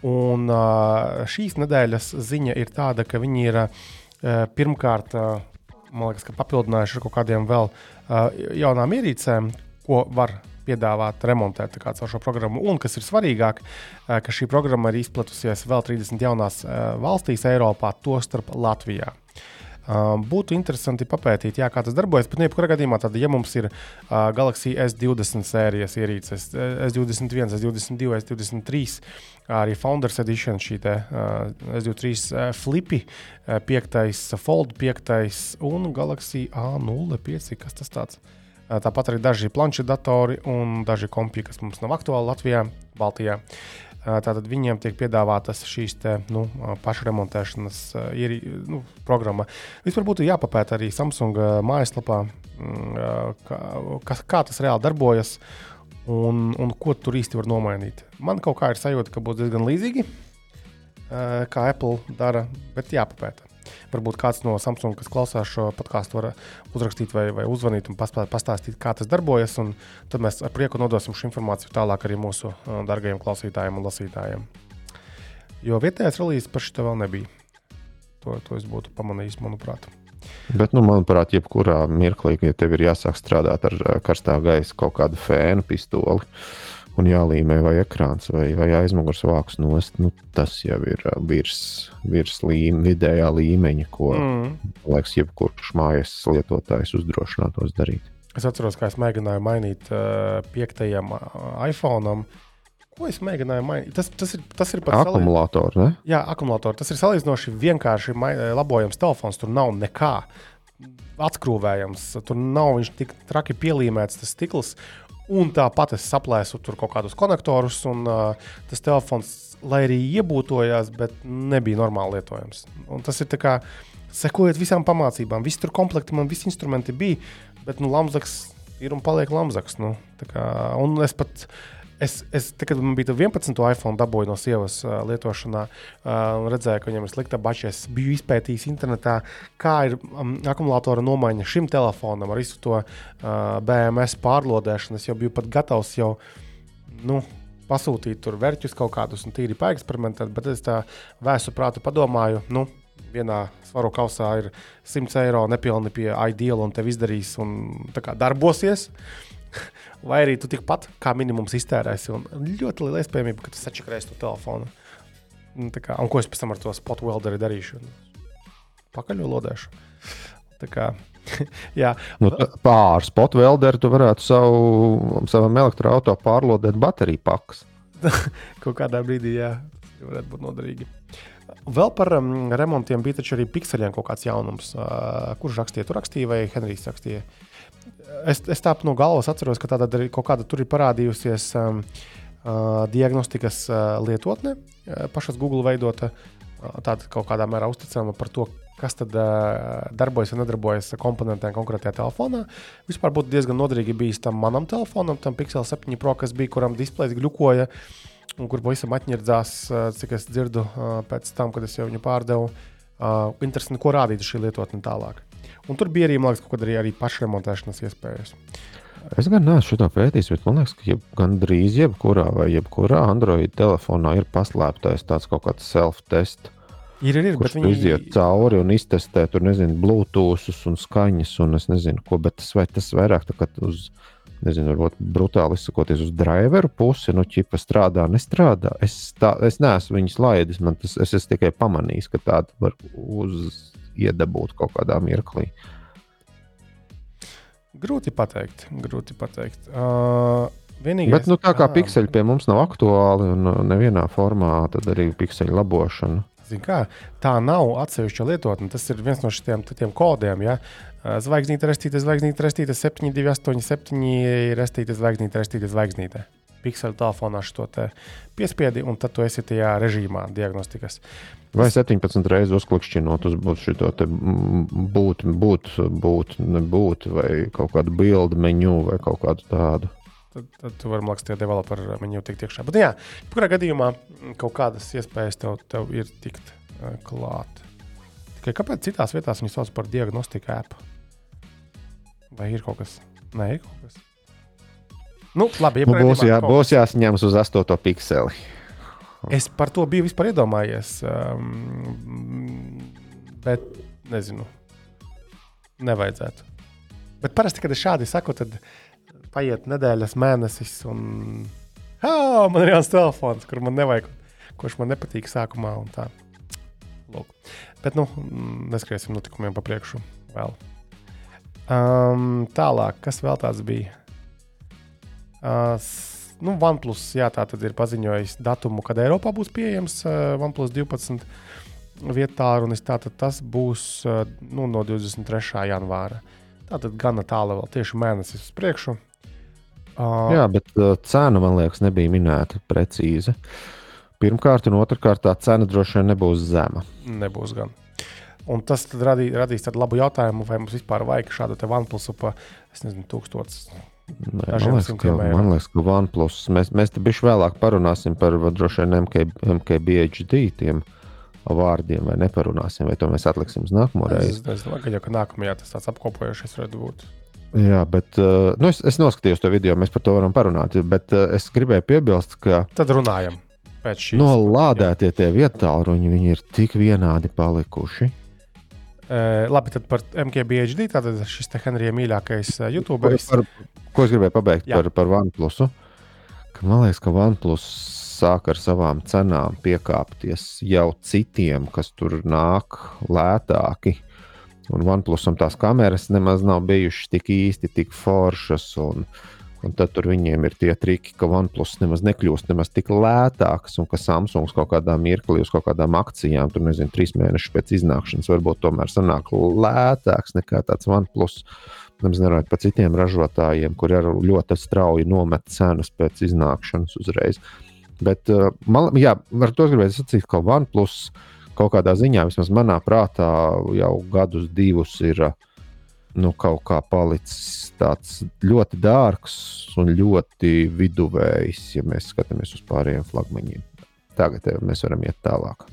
S2: Un šīs nedēļas ziņa ir tāda, ka viņi ir pirmkārt man liekas, papildinājuši ar kaut kādiem vēl jaunām ierīcēm, ko var piedāvāt remontēt caur šo programmu. Un kas ir svarīgāk, ka šī programma ir izplatusies vēl 30 jaunās valstīs Eiropā, tostarp Latvijā. Būtu interesanti papētīt, jā, kā tas darbojas. Bet, nu, jebkurā gadījumā, tad, ja mums ir uh, Galaxy S20 sērijas ierīces, S21, S22, S23, arī Founders Edition, šī te, uh, S23 uh, Flippy, uh, 5, Fold 5 un Galaxy A05. Kas tas tāds? Uh, tāpat arī daži planšetdatori un daži kompji, kas mums nav aktuāli Latvijā, Baltijā. Uh, Tātad viņiem tiek piedāvātas šīs te, nu, pašremontēšanas ierī, nu, programma. Vispār būtu jāpapēta arī Samsung mājaslapā, mm, kā, kā tas reāli darbojas un, un ko tur īsti var nomainīt. Man kaut kā ir sajūta, ka būs diezgan līdzīgi, kā Apple dara, bet jāpapēta. Varbūt kāds no Samsung, kas klausās šo podkāstu, var uzrakstīt vai, vai uzvanīt un pastāstīt, kā tas darbojas. Tad mēs ar prieku nodosim šo informāciju tālāk arī mūsu uh, dārgajiem klausītājiem un lasītājiem. Jo vietējais relīzes par šo vēl nebija. To, to es būtu pamanījis, manuprāt.
S3: Bet, nu, manuprāt, jebkurā mirklī, ja tev ir jāsāk strādāt ar uh, karstā gaisa kaut kādu fēnu pistoli, uh, un jālīmē vai ekrāns vai, vai aizmugures vāks nost, nu, tas jau ir uh, virs, virs līme, vidējā līmeņa, ko mm. liekas, jebkurš mājas lietotājs uzdrošinātos darīt.
S2: Es atceros, kā es mēģināju mainīt uh, piektajam uh, iPhone. Ko es mēģināju mainīt? Tas, tas ir, tas ir
S3: pats akumulators. Ne?
S2: Jā, akumulators. Tas ir salīdzinoši vienkārši labojams telefons. Tur nav nekā atskrūvējams. Tur nav viņš tik traki pielīmēts, tas stikls. Un tāpat es saplēsu tur kaut kādus konektorus, un uh, tas telefons, lai arī iebūtojās, bet nebija normāli lietojams. Un tas ir kā sekojot visām pamācībām. Visi tur komplekti, man visi instrumenti bija, bet nu, Lamzaks ir un paliek Lamzaks. Nu, kā, un es pat Es, es te, kad man bija 11. iPhone, dabūju no sievas uh, lietošanā, uh, redzēju, ka viņam ir slikta bača. Es biju izpētījis internetā, kā ir um, akumulātora nomaiņa šim telefonam ar visu to uh, BMS pārlodēšanu. Es jau biju pat gatavs jau. Nu, Pasūtīt tur vērķus kaut kādus un tīri paeksperimentēt, bet es tā vēsu prātu padomāju, nu, vienā svaru kausā ir 100 eiro nepilni pie ideāla un tev izdarīs un darbosies. vai arī tu tikpat kā minimums iztērēsi. Ļoti liela iespējamība, ka tu sačakarēsi to telefonu. Un, kā, un ko es pēc tam ar to spot welderi darīšu? Pakaļ lodēšu. Tā kā, jā.
S3: Nu, pār spot welderu tu varētu savu, savam elektroautorātam pārlodēt bateriju pakas.
S2: Kaut kādā brīdī, jā, varētu būt noderīgi. Vēl par um, remontiem bija arī pikseliem kaut kāds jaunums. Uh, kurš rakstīja? Tur rakstīja vai Henrijs rakstīja? Uh, es, es tā no galvas atceros, ka tāda kaut kāda tur ir parādījusies um, uh, diagnostikas uh, lietotne, uh, pašas Google veidota, uh, tāda kaut kādā mērā uzticama par to, kas tad uh, darbojas un nedarbojas komponentiem konkrētajā telefonā. Vispār būtu diezgan noderīgi bijis tam manam telefonam, tam Pixel 7 Pro, kas bija, kuram displejs glukoja. Un kur pavisam atņirdzās, uh, cik es dzirdu uh, pēc tam, kad es jau viņu pārdevu. Uh, interesanti, ko rādītu šī lietotne tālāk. Un tur bija arī, liekas, kaut kāda arī pašremontēšanas iespējas.
S3: Es gan neesmu šo pētījis, bet man liekas, ka jeb, gandrīz jebkurā vai jebkurā Android telefonā ir paslēptais tāds kaut kāds self-test.
S2: Ir, ir, ir
S3: kurš
S2: viņi...
S3: iziet cauri un iztestē tur, nezinu, Bluetooth un skaņas un es nezinu, ko, bet tas, vai, tas vairāk tā kā uz, nezinu, varbūt brutāli izsakoties uz driveru pusi, nu, ķipa strādā, nestrādā. Es, tā, es neesmu viņus laidis, man tas, es esmu tikai pamanījis, ka tāda var uz iedabūt kaut kādā mirklī?
S2: Grūti pateikt. Grūti pateikt. Uh, Vienīgais,
S3: Bet nu, tā kā
S2: ā,
S3: pikseli pie mums nav aktuāli un uh, nevienā formā, tad arī pikseļu labošana.
S2: Kā, tā nav atsevišķa lietotne. Tas ir viens no šiem tiem kodiem. Ja? Zvaigznīte, restīte, zvaigznīte, restīte, 7, 2, 8, 7, restīte, zvaigznīte, restīte, zvaigznīte. Pikseli telefonā šo te piespiedi, un tad tu esi tajā režīmā, diagnostikas.
S3: Vai 17 reizes uzklikšķinot uz šo te būt, būt, būt, nebūt, vai kaut kādu bildu menu vai kaut kādu tādu.
S2: Tad, tad tu vari, liekas, tie developeru menu tikt iekšā. Bet, jā, kurā gadījumā kaut kādas iespējas tev, tev ir tikt uh, klāt. Tikai kāpēc citās vietās viņi sauc par diagnostiku äpu? Vai ir kaut kas? Nē, ir kaut kas. Nu, labi,
S3: Nu,
S2: jebkurā
S3: būs, jā, būs jāsaņemas uz 8 pikseli.
S2: Es par to biju vispār iedomājies. Um, bet nezinu, nevajadzētu. Bet parasti, kad es šādi saku, tad paiet nedēļas, mēnesis, un oh, man ir jauns telefons, kur man nevajag, kurš man nepatīk sākumā. Bet, nu, neskriesim notikumiem pa priekšu vēl. Um, tālāk, kas vēl tāds bija? Uh, nu, OnePlus, jā, ir paziņojis datumu, kad Eiropā būs pieejams uh, OnePlus 12 vietā, un tātad tas būs uh, nu, no 23. janvāra. Tātad gana tālu vēl tieši mēnesis uz priekšu. Uh,
S3: Jā, bet uh, cena, man liekas, nebija minēta precīzi. Pirmkārt, un otrkārt, tā cena droši vien nebūs zema.
S2: Nebūs gan. Un tas radī, radīs tādu labu jautājumu, vai mums vispār vajag šādu te OnePlus pa, es nezinu, tūkstotis.
S3: Nē, Man liekas, ka, man liekas, ka OnePlus mēs, mēs te bišķi vēlāk parunāsim par droši vien MK, MKBHD tiem vārdiem, vai neparunāsim, vai to mēs atliksim uz nākamo reizi.
S2: Es, es domāju, ka nākamajā tas tāds apkopojošais varētu būt.
S3: Jā, bet uh, nu, es, es noskatījos to video, mēs par to varam parunāt. Bet uh, es gribēju piebilst, ka
S2: Tad runājam pēc šīs.
S3: no lādētie tie vietāluņi, viņi ir tik vienādi palikuši.
S2: Uh, labi, tad par MKBHD. Tātad šis te Henrija mīļākais uh, YouTube.
S3: Par, ko es gribēju pabeigt
S2: Jā.
S3: par, par OnePlus? Ka Man liekas, ka OnePlus sāk ar savām cenām piekāpties jau citiem, kas tur nāk lētāki. Un OnePlusam tās kameras nemaz nav bijušas tik īsti, tik foršas. Un, un tad viņiem ir tie triki, ka OnePlus nemaz nekļūst nemaz tik lētāks, un ka Samsungs kaut kādā mirklī uz kaut kādām akcijām, tur nezinu, trīs mēnešus pēc iznākšanas, varbūt tomēr sanāk lētāks nekā tāds OnePlus. Nemaz nerunājot par citiem ražotājiem, kuriem ļoti strauji nomet cenas pēc iznākšanas uzreiz. Bet, uh, man, jā, ar to gribētu sacīt, ka OnePlus kaut kādā ziņā, vismaz manā prātā, jau gadus, divus ir uh, nu, kaut kā palicis tāds ļoti dārgs un ļoti viduvējs, ja mēs skatāmies uz pārējiem flagmaņiem. Tagad eh, mēs varam iet tālāk.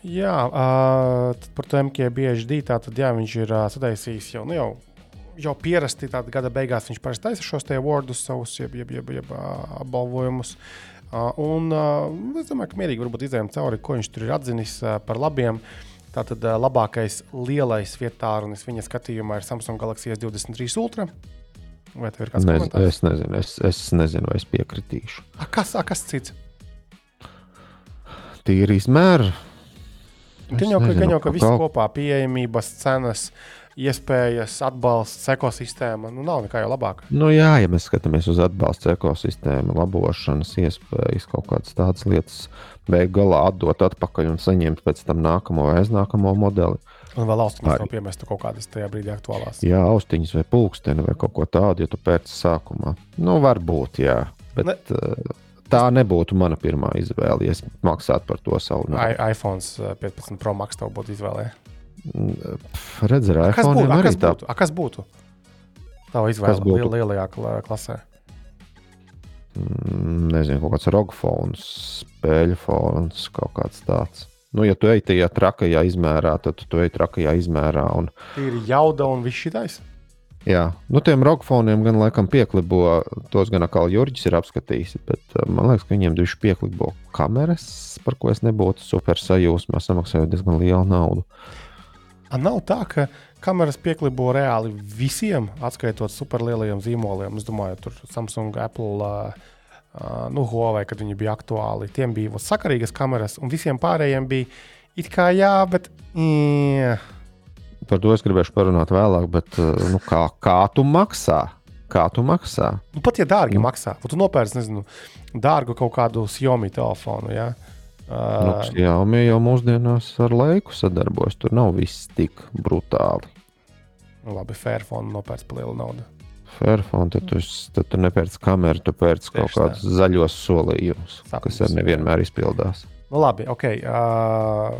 S2: Jā, uh, tad par to MKBHD. Tātad, jā, viņš ir uh, sataisījis jau, nu, jau, jau pierasti tādā gada beigās. Viņš parasti taisa šos te awardus, savus jeb, jeb, jeb, jeb uh, apbalvojumus. Uh, un uh, es domāju, ka mierīgi varbūt izējām cauri, ko viņš tur ir atzinis uh, par labiem. Tātad labākais lielais vietārunis viņa skatījumā ir Samsung Galaxy S23 Ultra. Vai tev ir kāds
S3: Ne,
S2: komentārs?
S3: es nezinu, es, es nezinu, vai es piekritīšu.
S2: A, kas, a, kas cits?
S3: Tīri izmēra.
S2: Gan jau, gan jau, ka viss kopā - pieejamības, cenas, iespējas, atbalsts, ekosistēma. Nu, nav nekā jau labāka.
S3: Nu, jā, ja mēs skatāmies uz atbalsta ekosistēmu, labošanas iespējas, kaut kādas tādas lietas, beigās galā atdot atpakaļ un saņemt pēc tam nākamo vai aiznākamo modeli.
S2: Un vēl austiņas vēl piemestu kaut kādas tajā brīdī aktuālās.
S3: Jā, austiņas vai pulksteni vai kaut ko tādu, ja tu pēc sākumā. Nu, varbūt, jā. Bet
S2: Ne-
S3: ne. tā nebūtu mana pirmā izvēle, ja es maksātu par to savu naudu.
S2: IPhone 15 Pro Max tev būtu izvēlē.
S3: Redz, ar
S2: A, Kas
S3: iPhone
S2: būtu?
S3: Arī
S2: kas
S3: tā.
S2: būtu? A, kas būtu? Tava izvēle
S3: būtu?
S2: liel, lielajā kla- klasē.
S3: Mm, Nezinu, kaut kāds rogfons, spēļu fons, kaut kāds tāds. Nu, ja tu ej tajā trakajā izmērā, tad tu ej trakajā izmērā. Un,
S2: Ir jauda un viss šitais.
S3: jā, nu, tiem rogfoniem gan laikam pieklibo, tos gan atkal Jurģis ir apskatījis, bet uh, man liekas, ka viņiem divi pieklibo kameras, par ko es nebūtu super sajūsmā, samaksāju diezgan lielu naudu.
S2: A, nav tā, ka kameras pieklibo reāli visiem, atskaitot superlielajiem zīmoliem. Es domāju, tur Samsung, Apple, uh, nu, Huawei, kad viņi bija aktuāli. Tiem bija vot sakarīgas kameras, un visiem pārējiem bija it kā jā, bet. Jā.
S3: Par to es gribēšu parunāt vēlāk, bet nu, kā, kā tu maksā? Kā tu maksā?
S2: Nu, pat ja dārgi mm. maksā, tad tu nopērci, nezinu, dārgu kaut kādu Xiaomi telefonu. Ja?
S3: Uh, nu, Xiaomi jau mūsdienās ar laiku sadarbojas. Tur nav viss tik brutāli.
S2: Nu, labi, Fairphone nopērts par lielu naudu.
S3: Fairphone, tad tu, tad tu nepērci kameru, tu pērci kaut kādus zaļos solījumus, Sapnis, kas arī nevienmēr izpildās.
S2: Nu, labi, ok. Uh,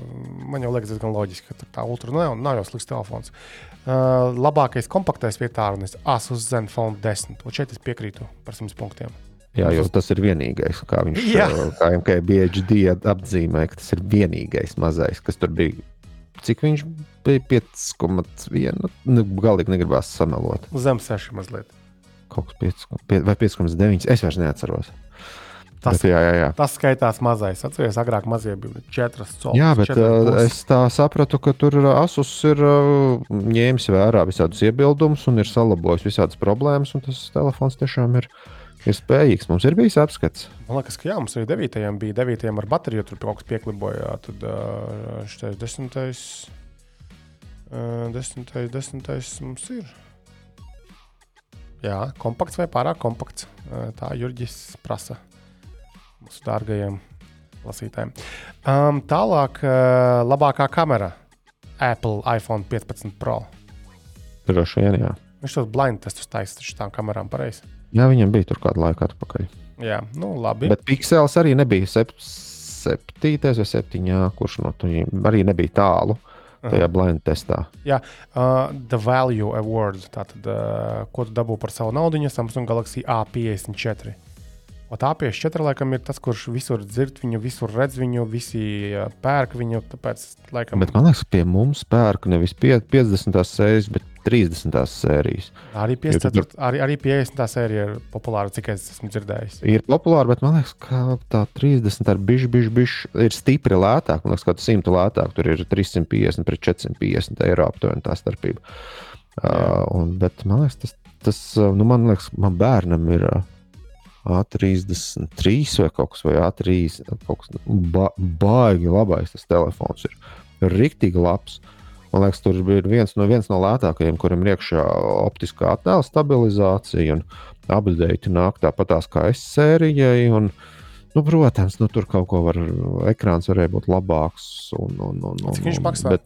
S2: man jau liekas, diezgan loģiski, ka tā ultra nav, nav jau slikts telefons. Uh, labākais kompaktais vietā ir Asus Zenfone 10. Un šeit es piekrītu par 100 punktiem.
S3: Jā, jo tas ir vienīgais, kā viņš Jā. kā MKBHD atzīmē, ka tas ir vienīgais mazais, kas tur bija. Cik viņš bija 5,1? Nu, galīgi negribās samelot.
S2: Zem 6 mazliet.
S3: Kaut kas 5, vai 5,9. Es vairs neatceros.
S2: Tas, bet, jā, jā, jā. tas skaitās mazais. Atcerieties, agrāk mazie bija 4 centi.
S3: Jā, bet uh, es tā sapratu, ka tur Asus ir ņēmis vērā visādus iebildumus un ir salabojis visādas problēmas. Tas telefons tiešām ir, ir spējīgs. Mums ir bijis apskats.
S2: Man liekas, ka jā, mums arī 9. bija 9. ar bateriju, tur kaut kas piekliboja. Tad uh, šis 10. Uh, 10. 10. mums ir. Jā, kompakts vai pārāk kompakts. Uh, tā Jurģis prasa mūsu dārgajiem lasītājiem. Um, tālāk, uh, labākā kamera Apple iPhone 15 Pro.
S3: Droši vien, jā.
S2: Viņš tos blind testus taisīja ar tām kamerām pareizi.
S3: Jā, viņam bija tur kādu laiku atpakaļ.
S2: Jā, nu labi.
S3: Bet Pixels arī nebija sep septītais vai septiņā, kurš no viņiem arī nebija tālu. Tajā -huh. blind testā.
S2: Jā, uh, The Value Award. Tātad, uh, ko tu dabū par savu naudu? Samsung Galaxy A54. O tā PS4 laikam ir tas, kurš visur dzird viņu, visur redz viņu, visi pērk viņu. Tāpēc, laikam...
S3: Bet man liekas, pie mums pērk nevis 50. sērijas, bet 30. sērijas.
S2: Arī, 50, tur... arī, arī 50. sērija ir populāra, cik es esmu dzirdējis.
S3: Ir populāra, bet man liekas, ka tā 30 ar bišķi, bišķi, bišķi ir stipri lētāk. Man liekas, ka 100 lētāk tur ir 350 pret 450 eiro aptuveni tā starpība. Uh, un, bet man liekas, tas, tas nu, man liekas, man bērnam ir. Uh, A33 vai kaut kas, vai A3. Kaut kas, ba, baigi labais tas telefons ir. Rīktīgi labs. Man liekas, tur ir viens no, viens no lētākajiem, kuriem ir iekšā optiskā attēla stabilizācija un update nāk tāpatās kā S sērijai. Un, nu, protams, nu, tur kaut ko var, ekrāns varēja būt labāks. Un, un, un, un,
S2: Cik viņš maksā?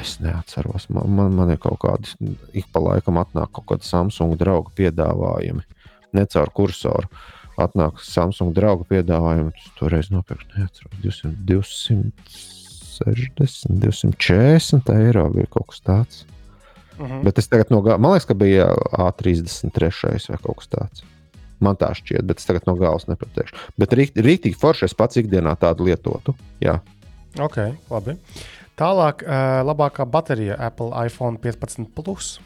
S3: Es neatceros. Man, man, man ir kaut kādi, ik pa laikam atnāk kaut kādi Samsung draugu piedāvājumi ne caur kursoru. Atnāk Samsung draugu piedāvājumu, toreiz nopirkt neatceros, 200, 260, 240 eiro bija kaut kas tāds. Mhm. -huh. Bet es tagad no gala, man liekas, ka bija A33 vai kaut kas tāds. Man tā šķiet, bet es tagad no galas nepateikšu. Bet rītīgi forši es pats ikdienā tādu lietotu. Jā.
S2: Ok, labi. Tālāk, labākā baterija Apple iPhone 15 Plus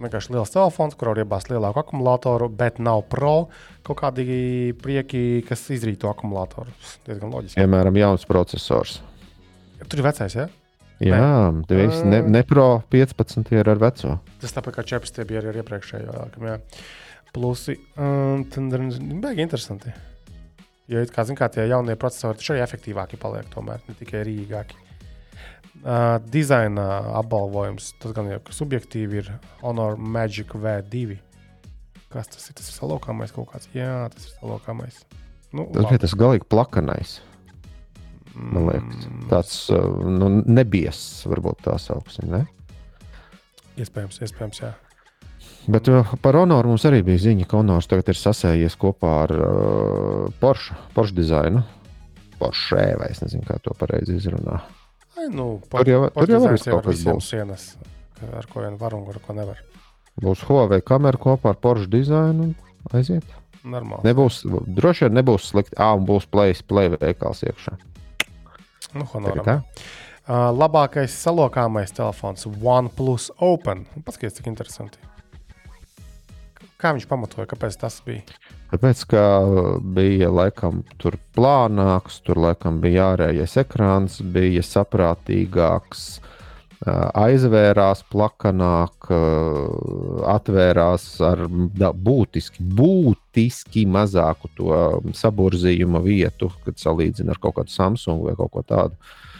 S2: vienkārši liels telefons, kur var iebāzt lielāku akumulātoru, bet nav pro kaut kādi prieki, kas izrīto akumulātoru. Diezgan loģiski.
S3: Piemēram, jauns processors.
S2: Tur ir vecais, ja?
S3: Jā, tas viss ne, ne pro 15 ir ar veco.
S2: Tas tāpat kā čepas tie bija arī ar iepriekšējo. Jā. Plusi. Um, tad ir interesanti. Jo, kā zinām, tie jaunie procesori arī efektīvāki paliek, tomēr ne tikai rīgāki. Uh, dizaina apbalvojums, tas gan jau subjektīvi ir Honor Magic V2. Kas tas ir? Tas ir salokāmais kaut kāds. Jā, tas ir salokāmais. Nu,
S3: tas bija tas galīgi plakanais. Man liekas, tāds nu, nebiesis, varbūt tā sauksim. Ne?
S2: Iespējams, iespējams, jā.
S3: Bet par Honoru mums arī bija ziņa, ka Honors tagad ir sasējies kopā ar uh, Porsche, Porsche dizainu. Porsche, vai es nezinu, kā to pareizi izrunāt.
S2: Ai, nu,
S3: tur jau, tur jau ir kaut kas
S2: tāds sienas, ar ko vien var un ar ko nevar.
S3: Būs Huawei kamera kopā ar Porsche dizainu un aiziet.
S2: Normāli.
S3: Nebūs, droši vien nebūs slikti. Ah, un būs play, play veikals iekšā.
S2: Nu, honoram. Uh, labākais salokāmais telefons OnePlus Open. Paskaties, cik interesanti. Kā viņš pamatoja, kāpēc tas bija?
S3: Tāpēc, ka bija laikam tur plānāks, tur laikam bija ārējais ekrāns, bija saprātīgāks, aizvērās plakanāk, atvērās ar būtiski, būtiski mazāku to saburzījuma vietu, kad salīdzina ar kaut kādu Samsung vai kaut ko tādu. Uh,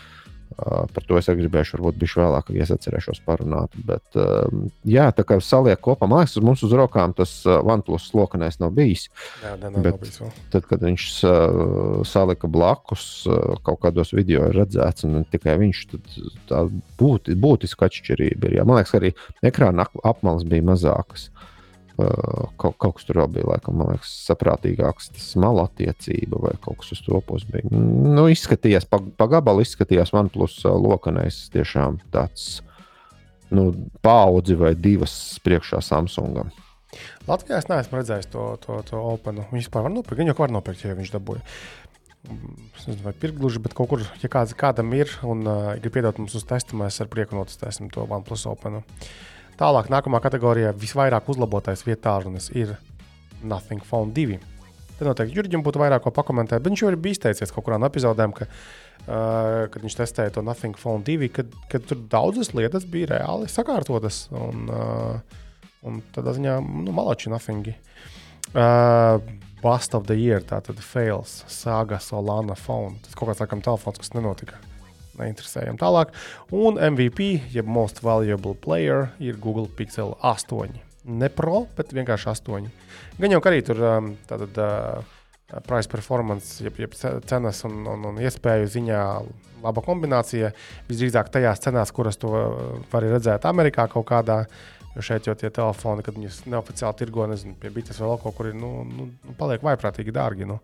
S3: par to es arī gribēšu, varbūt bišķi vēlāk, ja es atcerēšos parunāt. Bet, uh, jā, tā kā saliek kopā, man liekas, mums uz rokām tas uh, OnePlus lokanais nav bijis.
S2: Jā, ne,
S3: Bet
S2: nav bijis vēl.
S3: Tad, kad viņš uh, salika blakus, uh, kaut kādos video ir redzēts, un tikai viņš, tad tā būti, būtiska atšķirība ir. Jā. Man liekas, arī ekrāna ap- apmales bija mazākas. Uh, kaut, kaut kas tur vēl bija, laikam, liekas, saprātīgāks. Tas malu attiecība vai kaut kas uz to bija. Nu, izskatījās, pa, pa gabalu izskatījās man plus uh, lokanais tiešām tāds. Nu, paudzi vai divas priekšā Samsungam.
S2: Latvijā es neesmu redzējis to, to, to Openu. Viņš vispār var nopirkt. Viņu var nopirkt, ja viņš dabūja. Es nezinu, vai pirkt gluži, bet kaut kur, ja kāds, kādam ir un uh, grib piedot mums uz testu, mēs ar prieku notestēsim to OnePlus Openu. Tālāk, nākamā kategorijā visvairāk uzlabotais vietārunis ir Nothing Phone 2. Te noteikti Jurģim būtu vairāk ko pakomentēt, bet viņš jau ir bijis teicies kaut kurā no epizodēm, ka, uh, kad viņš testēja to Nothing Phone 2, kad, kad tur daudzas lietas bija reāli sakārtotas. Un, uh, un tādā ziņā, nu, malači Nothingi. Uh, Bust of the year, tātad fails, Saga Solana phone. Tas kaut kāds laikam telefons, kas nenotika. Neinteresējam tālāk. Un MVP, jeb Most Valuable Player, ir Google Pixel 8. Ne pro, bet vienkārši 8. Gan jau arī tur um, tātad, uh, price performance, jeb, jeb ce- cenas un, un, un iespēju ziņā laba kombinācija. Visdrīzāk tajās cenās, kuras to uh, var redzēt Amerikā kaut kādā. Jo šeit jau tie telefoni, kad viņus neoficiāli tirgo, nezinu, pie bites vēl kaut kur ir, nu, nu, nu paliek vaiprātīgi dārgi. Nu.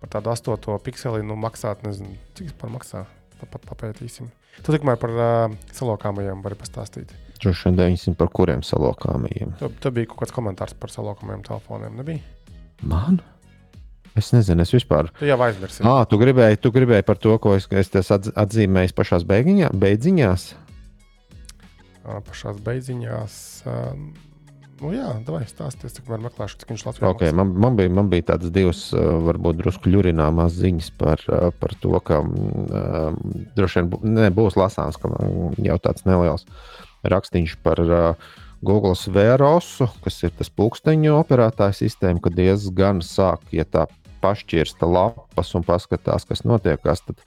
S2: Par tādu astoto pikseli nu, maksāt, nezinu, cik vispār maksā. Pat, papētīsim. Tu tikmēr par uh, salokāmajiem vari pastāstīt.
S3: Droši vien 900 par kuriem salokāmajiem.
S2: Tur tu bija kaut kāds komentārs par salokāmajiem telefoniem. Nebija?
S3: Man? Es nezinu, es vispār.
S2: Tu jau aizmirsi.
S3: Ah, tu gribēji, tu gribēji par to, ko es, es atzīmēju pašā beigiņā, beidziņās.
S2: Ā, Pašās beidziņās. Uh, nu jā, vai stāsties, cik var meklēšu, cik viņš Latvijā
S3: Okay, man, man, bija, man bija tādas divas, uh, varbūt drusku ļurināmās ziņas par, uh, par to, ka um, droši vien ne, būs lasāms, ka jau tāds neliels rakstīns par uh, Google Vērosu, kas ir tas pulksteņu operētāja sistēma, ka diezgan sāk, ja tā pašķirsta lapas un paskatās, kas notiekās, tad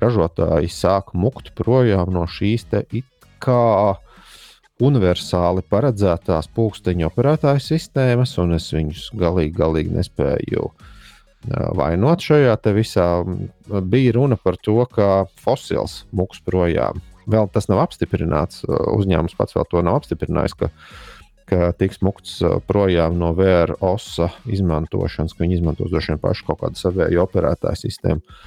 S3: ražotāji sāk mukt projām no šīs te it kā universāli paredzētās pulksteņa operētāju sistēmas, un es viņus galīgi, galīgi nespēju vainot šajā visā. Bija runa par to, ka fosils muks projām. Vēl tas nav apstiprināts. Uzņēmums pats vēl to nav apstiprinājis, ka, ka tiks mukts projām no VROSA izmantošanas, ka viņi izmantos droši vien pašu kaut kādu savēju operētāju sistēmu.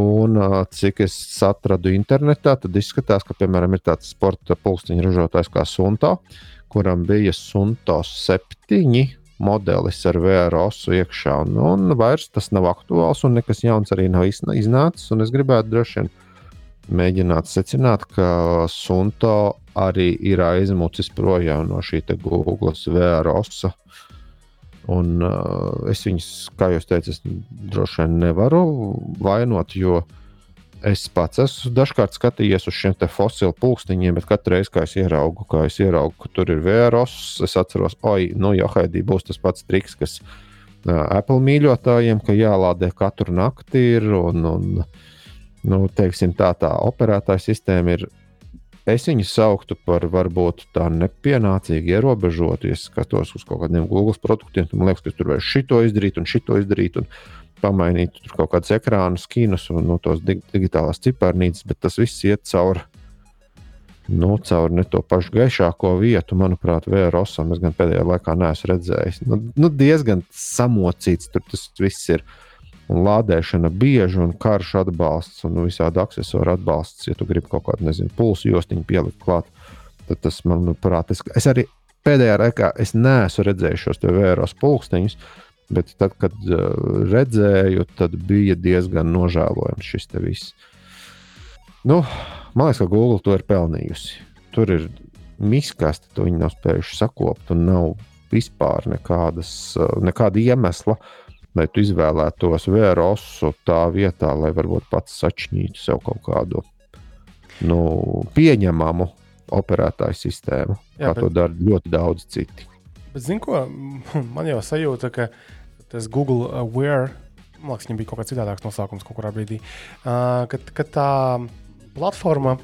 S3: Un, cik es atradu internetā, tad izskatās, ka, piemēram, ir tāds sporta pulksteņa ražotājs kā Sunto, kuram bija Sunto 7 modelis ar VROSu iekšā. Un, un vairs tas nav aktuāls, un nekas jauns arī nav iznācis. Es gribētu droši vien mēģināt secināt, ka Sunto arī ir aizmucis projām no šī Google VROSa. Un, uh, es viņus, kā jau teicu, droši vien nevaru vainot, jo es pats esmu dažkārt skatījies uz šiem fosilu pulksteņiem, bet katru reizi, kad es ieraugu, kā es ieraugu, ka tur ir vēros, es atceros, oi, nu jau haidī būs tas pats triks, kas uh, Apple mīļotājiem, ka jālādē katru nakti ir. Un, un, nu, teiksim, tā, tā operētāja sistēma ir Es viņu sauktu par varbūt tā nepienācīgi ierobežotu. Es skatos uz kaut kādiem Google produktiem, man liekas, ka tur vajag šito izdarīt un šito izdarīt. Un pamainīt kaut kādus ekrānu skinus un no tos dig digitālās ciparnīcas, bet tas viss iet cauri. Nu, caur ne to pašu gaišāko vietu, manuprāt, Vērosam es gan pēdējā laikā neesmu redzējis. Nu, nu, diezgan samocīts tur tas viss ir. Un lādēšana bieži un karš atbalsts un visādi accessoru atbalsts. Ja tu gribi kaut kādu, nezinu, pulsu jostiņu pielikt klāt, tad tas, manuprāt, es, es arī pēdējā laikā es neesmu redzējis šos vēros pulksteņus, bet tad, kad uh, redzēju, tad bija diezgan nožēlojams šis te viss. Nu, man liekas, ka Google to ir pelnījusi. Tur ir miskasti, to viņi nav spējuši sakopt, un nav vispār nekādas, uh, nekāda iemesla, lai tu izvēlētos vērosu tā vietā, lai varbūt pats sačņītu sev kaut kādu nu, pieņemamu operētāju sistēmu,
S2: Jā,
S3: kā
S2: bet-
S3: to dara ļoti daudz citi.
S2: Bet, zini, ko man jau sajūta, ka tas Google Aware, man liekas, viņam bija kaut kāds citādāks nosaukums kaut kurā brīdī, uh, ka, ka tā platforma,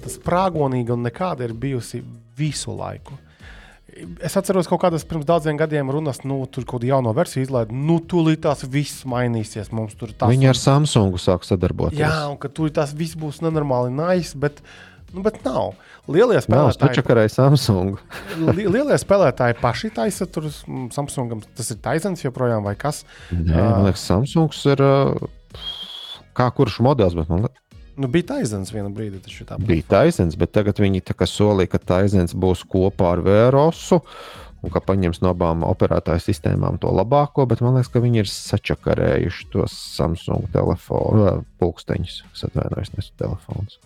S2: tas prāgonīga un nekāda ir bijusi visu laiku. Es atceros, ka kaut kādas pirms daudziem gadiem runas, nu, tur kaut kāda jauna versija izlaida. Nu, tūlīt tās viss mainīsies. Mums tur tas
S3: Viņi ar Samsungu sāk sadarboties.
S2: Jā, un ka tur tas viss būs nenormāli nice, bet, nu, bet nav. Lielie
S3: Nav
S2: spēlētāji,
S3: stačakarēji Samsungu.
S2: li, lielie spēlētāji paši taisa tur mm, Samsungam. Tas ir taisnība joprojām vai kas.
S3: Nē, man liekas, Samsungs ir kā kurš modelis, bet man liekas,
S2: Nu, bija taisnība vienā brīdī. taču tā
S3: bija taisnība, bet tagad viņi solīja, ka taisnība būs kopā ar Vērosu. Un ka paņems no abām operētāju sistēmām to labāko, bet man liekas, ka viņi ir sačakarējuši tos Samsung telefonu, pulksteņus. Es atvainojos, nesu telefons.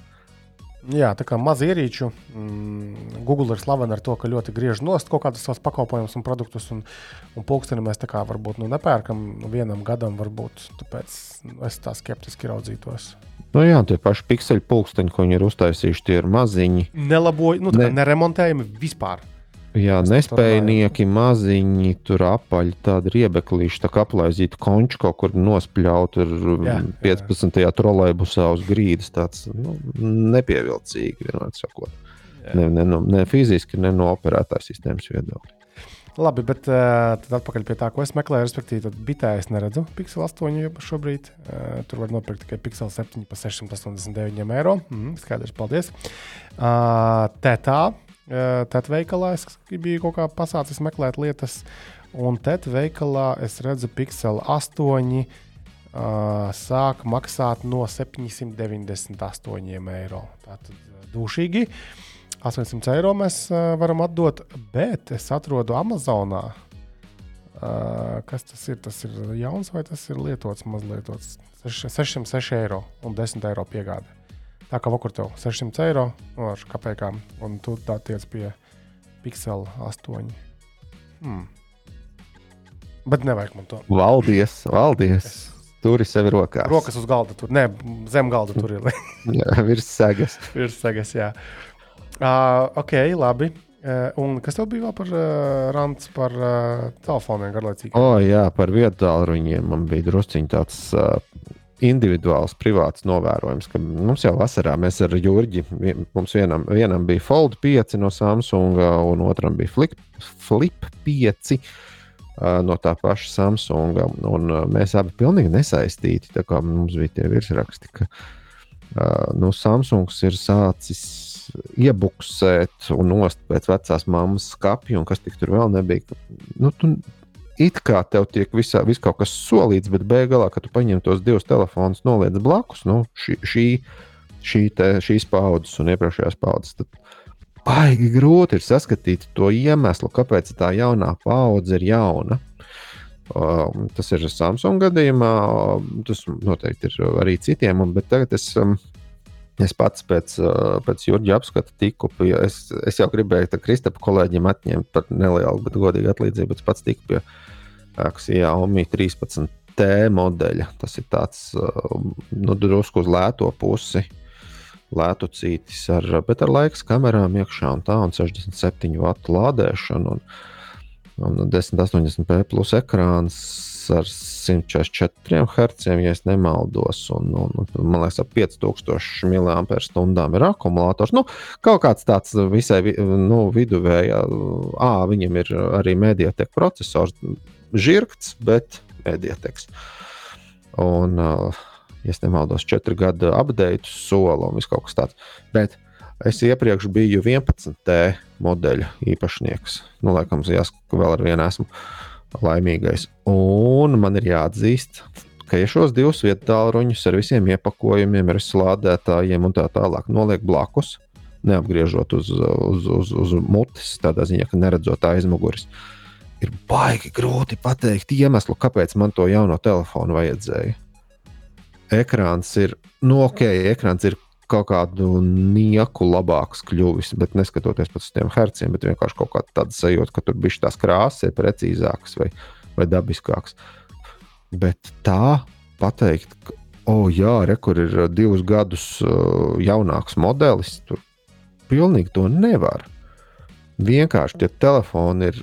S2: Jā, tā kā maz ierīču. Mm, Google ir slavena ar to, ka ļoti griež nost kaut kādus savus pakalpojumus un produktus. Un, un pulksteni mēs tā kā varbūt nu, nepērkam nu, vienam gadam, varbūt tāpēc nu, es tā skeptiski raudzītos.
S3: Nu, jā, tie paši pikseļu pulksteņi, ko viņi ir uztaisījuši, tie ir maziņi.
S2: Nelaboju, nu,
S3: Ne-
S2: neremontējami vispār.
S3: Jā,
S2: tur
S3: nespējnieki, maziņi, tur apaļi, tādi riebeklīši, tā kā aplaizīta konča kaut kur nospļaut ar
S2: Jā,
S3: jā, 15. trolēļbusā uz grīdas. Tāds nu, nepievilcīgi, vienmēr sakot. Ne, ne, no, ne fiziski, ne no operētāja sistēmas viedokļa.
S2: Labi, bet uh, tad atpakaļ pie tā, ko es meklēju. Respektīvi, tad bitē es neredzu Pixel 8 jau šobrīd. Uh, tur var nopirkt tikai Pixel 7 par 689 eiro. Mm, skaidrs, paldies. Uh, Tētā, uh, tēt veikalā es biju kaut kā pasācis meklēt lietas, un tēt veikalā es redzu Pixel 8. Uh, sāk maksāt no 798 eiro. Tātad dušīgi. 800 eiro mēs uh, varam atdot, bet es atrodu Amazonā. Uh, kas tas ir? Tas ir jauns vai tas ir lietots, mazlietots? 606 eiro un 10 eiro piegāde. Tā kā vakur tev 600 eiro no ar kāpēkām, un tu tā tiec pie Pixel 8. Hmm. Bet nevajag man to.
S3: Valdies, valdies! Turi sevi rokās.
S2: Rokas uz galda tur, ne zem galda tur ir.
S3: Jā, virs segas.
S2: ir segas, jā. Uh, ok, labi. Uh, un kas tev bija vēl par uh, rants par uh, telefoniem garlaicīgi?
S3: O, jā, par vietāluņiem man bija drusciņš tāds uh, individuāls, privāts novērojums, ka mums jau vasarā mēs ar Jurģi, mums vienam, vienam bija Fold 5 no Samsung, un otram bija Flip, Flip 5 uh, no tā paša Samsung. Un uh, mēs abi pilnīgi nesaistīti. Tā kā mums bija tie virsraksti, ka uh, nu, Samsungs ir sācis iebuksēt un nost pēc vecās mammas skapja, un kas tik tur vēl nebija. Nu, tu, it kā tev tiek visā, vis kaut kas solīts, bet beigās, kad tu paņem tos divus telefonus, noliec blakus, nu, šī, šī, šī te, šīs paudzes un iepriekšējās paudzes, tad baigi grūti ir saskatīt to iemeslu, kāpēc tā jaunā paudze ir jauna. Um, tas ir Samsung gadījumā, um, tas noteikti ir arī citiem, bet tagad es. Um, Es pats pēc, pēc Jurģa apskata tiku pie, es, es jau gribēju tam Kristapam kolēģiem atņemt par nelielu, bet godīgu atlīdzību, bet es pats tiku pie Xiaomi 13T modeļa. Tas ir tāds nu, drusku uz lēto pusi, lētu cītis, ar, bet ar laikas kamerām iekšā un tā, un 67 vatu lādēšanu. Un, un 1080p plus ekrāns ar 144 Hz, ja nemaldos. Un, un, un, man liekas, ap 5000 mAh ir akumulators. Nu, kaut kāds tāds visai vi- nu, viduvējā, à, viņam ir arī mediatek processors, žirgts, bet mediateks. Un, uh, ja nemaldos, 4 gadu update sola un viss kaut kas tāds. Bet es iepriekš biju 11T modeļa īpašnieks. Nu, laikam, jāsaka, ka vēl ar vienu esmu laimīgais. Un man ir jāatzīst, ka ja šos divus vietu tālruņus ar visiem iepakojumiem, ar slādētājiem un tā tālāk noliek blakus, neapgriežot uz, uz, uz, uz mutes, tādā ziņā, ka neredzot aizmugures, ir baigi grūti pateikt iemeslu, kāpēc man to jauno telefonu vajadzēja. Ekrāns ir, nu, ok, ekrāns ir kaut kādu nieku labāks kļuvis, bet neskatoties uz tiem herciem, bet vienkārši kaut kāda tāda sajūta, ka tur bija tās krāsas, ir precīzākas vai, vai dabiskākas. Bet tā pateikt, ka, oh, jā, re, kur ir uh, divus gadus uh, jaunāks modelis, tur pilnīgi to nevar. Vienkārši tie telefoni ir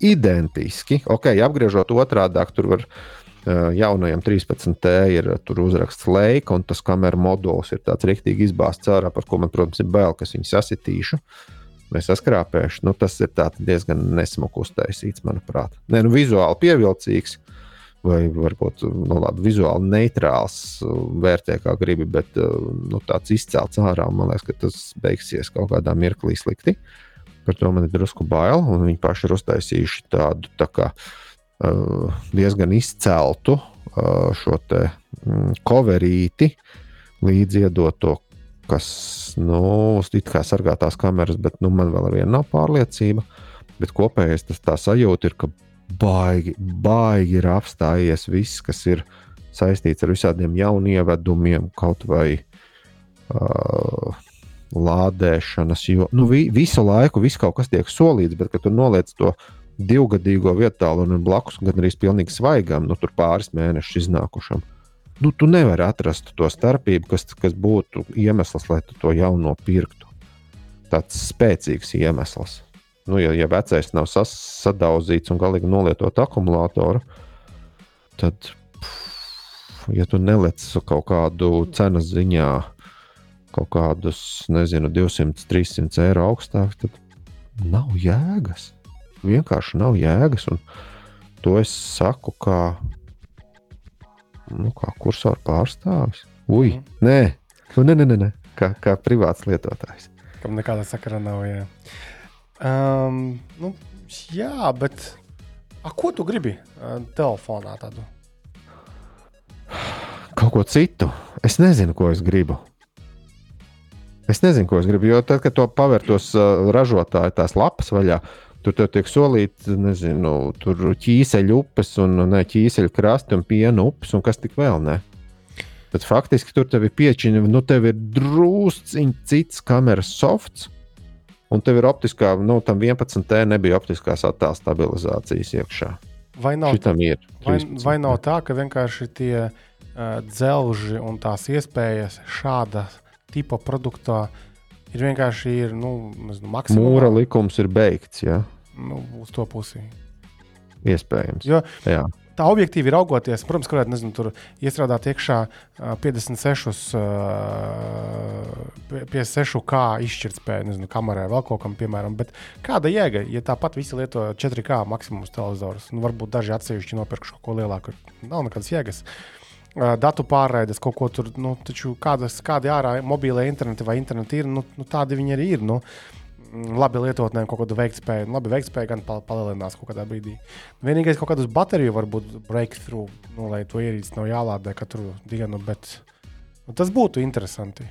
S3: identiski. Ok, apgriežot otrādi, tur var jaunajam 13T ir uzraksts Leika, un tas kameras modulis ir tāds rīktīgi izbāzts ārā, par ko man, protams, ir bail, kas viņu sasitīšu. Mēs saskrāpējuši. Nu, tas ir diezgan nesmuki uztaisīts, manuprāt. Nē, nu, vizuāli pievilcīgs, vai varbūt nu, labi, vizuāli neitrāls, vērtē kā gribi, bet nu, tāds izcelts ārā. Man liekas, ka tas beigsies kaut kādā mirklī slikti. Par to man ir drusku bail, un viņi paši ir uztaisījuši tādu tā kā, diezgan izceltu uh, šo te mm, coverīti līdz iedoto, kas, nu, it kā sargā tās kameras, bet nu, man vēl ar vienu nav pārliecība. Bet kopējais tas tā sajūta ir, ka baigi, baigi ir apstājies viss, kas ir saistīts ar visādiem jaunievedumiem, kaut vai uh, lādēšanas, jo nu, vi, visu laiku viss kaut kas tiek solīts, bet, kad tu noliec to divgadīgo vietu un blakus gan arī pilnīgi svaigam, nu, tur pāris mēnešus iznākušam. Nu, tu nevari atrast to starpību, kas, kas būtu iemesls, lai tu to jauno pirktu. Tāds spēcīgs iemesls. Nu, ja, ja vecais nav sas, sadauzīts un galīgi nolietot akumulātoru, tad, pff, ja tu neliec kaut kādu cenas ziņā, kaut kādus, nezinu, 200, 300 eiro augstāk, tad nav jēgas. Vienkārši nav jēgas. To es saku kā, nu, kā kursoru pārstāvis. Ui, mm. nē, nu, nē, nē, nē, nē. Kā, kā privāts lietotājs.
S2: Kam nekāda sakara nav. Jā, um, nu, jā bet a, ko tu gribi uh, telefonā? Tādu?
S3: Kaut ko citu. Es nezinu, ko es gribu. Es nezinu, ko es gribu. Jo tad, kad to pavērtos uh, ražotāji tās lapas vaļā, tur tiek solīts, nezinu, tur ķīseļu upes un ne, ķīseļu krasti un piena upes un kas tik vēl ne. Bet faktiski tur tev ir piečiņa, nu tev ir drusciņš cits kameras softs. Un tev ir optiskā, nu, tam 11T nebija optiskās attēlu stabilizācijas iekšā.
S2: Vai nav,
S3: ir,
S2: vai, vai nav tā, ka vienkārši tie uh, dzelži un tās iespējas šādas tipa produktā ir vienkārši ir, nu, nezinu, maksimāli.
S3: Mūra likums ir beigts. Ja?
S2: Nu, uz to pusi.
S3: Iespējams.
S2: Jo, jā. Tā objektīvi ir augoties. Protams, ka varētu nezinu, tur iestrādāt iekšā 56, 56 kā izšķirtspēju, nezinu, kamerai vēl kaut kam, piemēram. Bet kāda jēga, ja tāpat visi lieto 4K maksimums televizorus? Nu, varbūt daži atsevišķi nopirkuši kaut ko lielāku. Nav nekādas jēgas. Uh, datu pārraides, kaut ko tur, nu, taču kādas, kādi ārā mobīlē interneti vai interneti ir, nu, nu tādi viņi arī ir. Nu, labi lietotnēm kaut kāda veiktspēja, nu, labi veiktspēja gan palielinās kaut kādā brīdī. Vienīgais kaut kādus bateriju varbūt breakthrough, nu, lai to ierīci nav jālādē katru dienu, bet nu, tas būtu interesanti.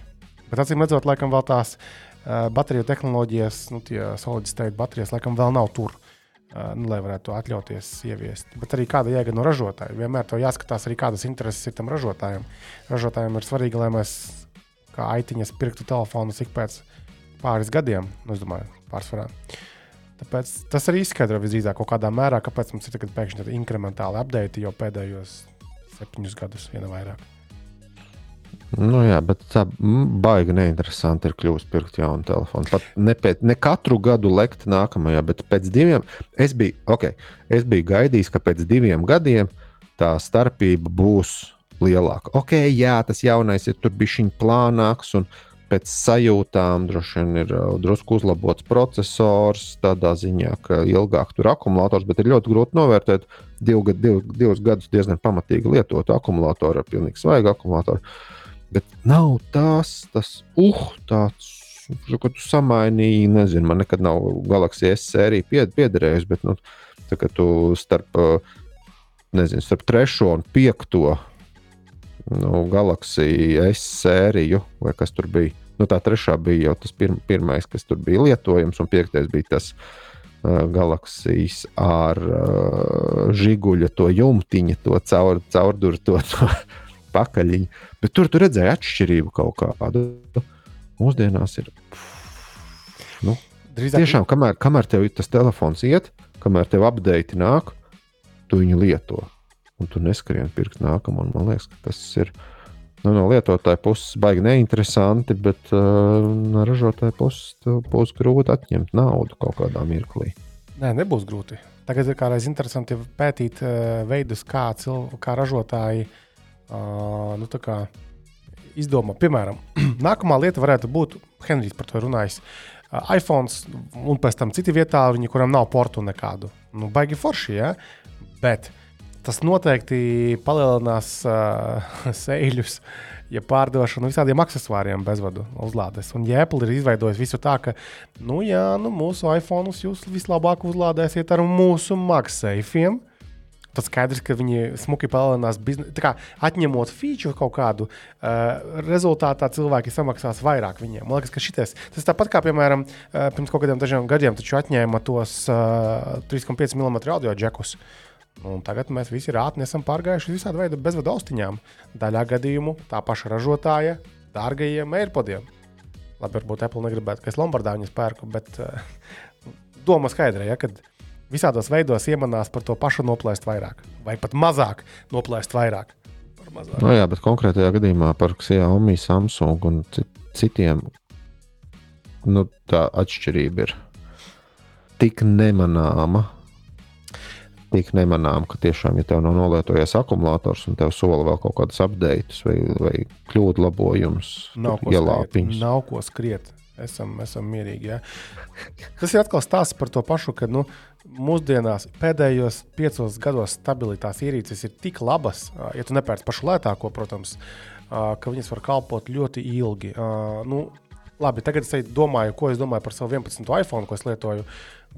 S2: Bet acīm redzot, laikam vēl tās uh, bateriju tehnoloģijas, nu, tie solid state baterijas, laikam vēl nav tur. Uh, nu, lai varētu atļauties ieviest. Bet arī kāda jēga no ražotāja. Vienmēr to jāskatās arī kādas intereses ir tam ražotājam. Ražotājiem ir svarīgi, lai mēs kā aitiņas pirktu telefonus ik pēc pāris gadiem, nu, domāju, pārsvarā. Tāpēc tas arī izskaidro visdrīzāk kaut kādā mērā, kāpēc mums ir pēkšņi tādi incrementāli update jau pēdējos septiņus gadus, ne vairāk.
S3: Nu, jā, bet tā baigi neinteresanti ir kļuvusi pirkt jaunu telefonu. Pat ne, pēc, ne katru gadu lekt nākamajā, bet pēc diviem. Es biju, okay, es biju gaidījis, ka pēc diviem gadiem tā starpība būs lielāka. Ok, jā, tas jaunais ir tur bijis plānāks un pēc sajūtām droši vien ir uh, drusku uzlabots processors, tādā ziņā, ka ilgāk tur akumulators, bet ir ļoti grūti novērtēt divu, divu, divus gadus diezgan pamatīgi lietotu akumulātoru ar pilnīgi svaigu akumulātoru. Bet nav tās, tas, uh, tāds, ko tu samainīji. Nezinu, man nekad nav Galaxy S sērija pied, piederējusi, bet nu, tā, tu starp, nezinu, starp trešo un piekto nu, Galaxy S sēriju, vai kas tur bija. Nu, tā trešā bija jau tas pir pirmais, kas tur bija lietojams, un piektais bija tas uh, Galaxijas ar uh, žiguļa to jumtiņu, to caur, caurdurto. To, pakaļiņu. Bet tur tu redzēji atšķirību kaut kādu. Mūsdienās ir. Nu, Drīzāk... Tiešām, kamēr, kamēr tev tas telefons iet, kamēr tev update nāk, tu viņu lieto. Un tu neskrien pirkt nākamo. Man liekas, ka tas ir nu, no lietotāja puses baigi neinteresanti, bet uh, no ražotāja puses būs grūti atņemt naudu kaut kādā mirklī.
S2: Nē, nebūs grūti. Tagad ir kādreiz interesanti pētīt uh, veidus, kā, cil, kā ražotāji uh, nu, kā izdomā. Piemēram, nākamā lieta varētu būt, Henrijs par to runājis, uh, iPhone un pēc tam citi vietāluņi, kuriem nav portu nekādu. Nu, baigi forši, ja? bet tas noteikti palielinās uh, sēļus. Ja pārdošana visādiem accessoriem bezvadu uzlādes. Un ja Apple ir izveidojis visu tā, ka, nu, jā, nu, mūsu iPhone jūs vislabāk uzlādēsiet ar mūsu MagSafe'iem, tad skaidrs, ka viņi smuki palielinās biznesu. Atņemot feature kaut kādu, uh, rezultātā cilvēki samaksās vairāk viņiem. Man liekas, ka šitais, tas tāpat kā, piemēram, uh, pirms kaut kādiem gadiem atņēma tos uh, 3,5 mm audio džekus. Uh, Un tagad mēs visi rātni esam pārgājuši visādi veidu bezvadu austiņām. Daļā gadījumu tā paša ražotāja dārgajiem AirPodiem. Labi, varbūt Apple negribētu, ka es Lombardā viņus pērku, bet uh, doma skaidra, ja, ka visādos veidos iemanās par to pašu noplēst vairāk, vai pat mazāk noplēst vairāk.
S3: No jā, bet konkrētajā gadījumā par Xiaomi, Samsung un citiem nu, tā atšķirība ir tik nemanāma tik nemanām, ka tiešām, ja tev nav nolietojies akumulators un tev sola vēl kaut kādas updates vai, vai kļūdu labojumus,
S2: skriet. Nav ko skriet. Esam, esam mierīgi. Ja? Tas ir atkal stāsts par to pašu, ka nu, mūsdienās pēdējos piecos gados stabilitātes ierīces ir tik labas, ja tu nepērci pašu lētāko, protams, ka viņas var kalpot ļoti ilgi. Nu, labi, tagad es domāju, ko es domāju par savu 11. iPhone, ko es lietoju.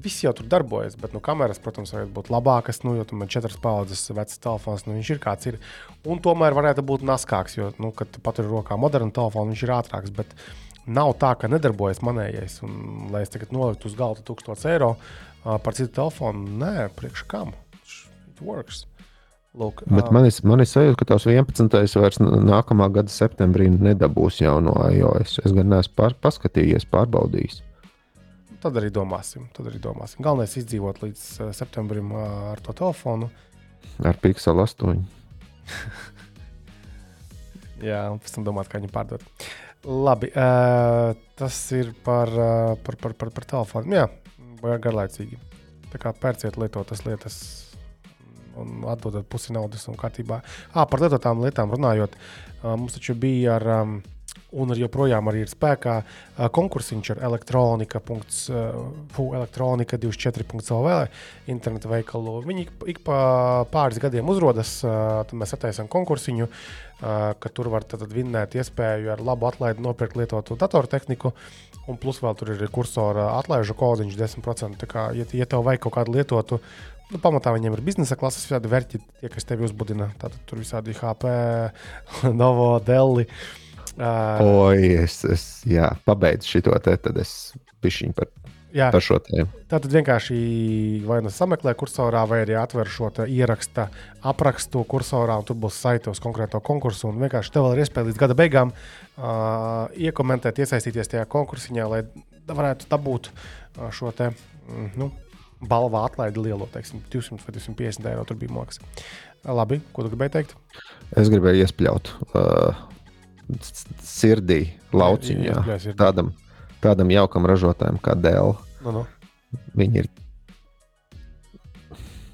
S2: Viss jau tur darbojas, bet nu, kameras, protams, varētu būt labākas. Nu, jo tam ir četras paudzes vecs telefons, nu, viņš ir kāds ir. Un tomēr varētu būt naskāks, jo, nu, kad pat ir rokā moderna telefona, viņš ir ātrāks. Bet nav tā, ka nedarbojas manējais. Un, lai es tagad noliktu uz galda 1000 eiro par citu telefonu, nē, priekš kam? It works.
S3: Lūk, Bet man ir, man ir sajūta, ka tās 11. vairs nākamā gada septembrī nedabūs jauno iOS. Es gan neesmu pār, paskatījies, pārbaudījis.
S2: Tad arī domāsim. Tad arī domāsim. Galvenais ir izdzīvot līdz uh, septembrim uh, ar to telefonu.
S3: Ar Pixel 8.
S2: Jā, un pēc tam domāt, kā viņu pārdot. Labi, uh, tas ir par, uh, par, par, par, par telefonu. Jā, garlaicīgi. Tā kā pērciet lietotas lietas un atdodat pusi naudas un kārtībā. Ah, par lietotām lietām runājot, uh, mums taču bija ar. Un arī joprojām arī ir spēkā uh, konkursiņš ar elektronika. Uh, elektronika 24.CLV internetu veikalu. Viņi ik, pa pāris gadiem uzrodas, uh, tad mēs attaisām konkursiņu, ka tur var vinnēt iespēju ar labu atlaidi nopirkt lietotu datortehniku. Un plus vēl tur ir kursora atlaižu kodiņš 10%. Tā kā, ja, ja tev vajag kaut kādu lietotu Nu, pamatā viņiem ir biznesa klases, visādi vērķi, tie, kas tevi uzbudina. Tātad tur visādi HP, Novo, Deli. Uh,
S3: Uh, Oi, es, es jā, pabeidzu šo te, tad es pišķiņu par, jā, par šo tēmu.
S2: Tad vienkārši vai nu sameklē kursorā, vai arī atver šo ieraksta aprakstu kursorā, un tur būs saite uz konkrēto konkursu. Un vienkārši tev vēl ir iespēja līdz gada beigām uh, iekomentēt, iesaistīties tajā konkursiņā, lai varētu dabūt uh, šo te. Mm, nu, balvā atlaidi lielo, teiksim, 200 vai 250 eiro. Tur bija māksla. Labi, ko tu gribēji teikt?
S3: Es gribēju iespļaut. Uh, sirdī, lauciņā. Jā, jā, jā, tādam, tādam jaukam ražotājam kā Dēlā.
S2: Nu, nu.
S3: Viņi ir.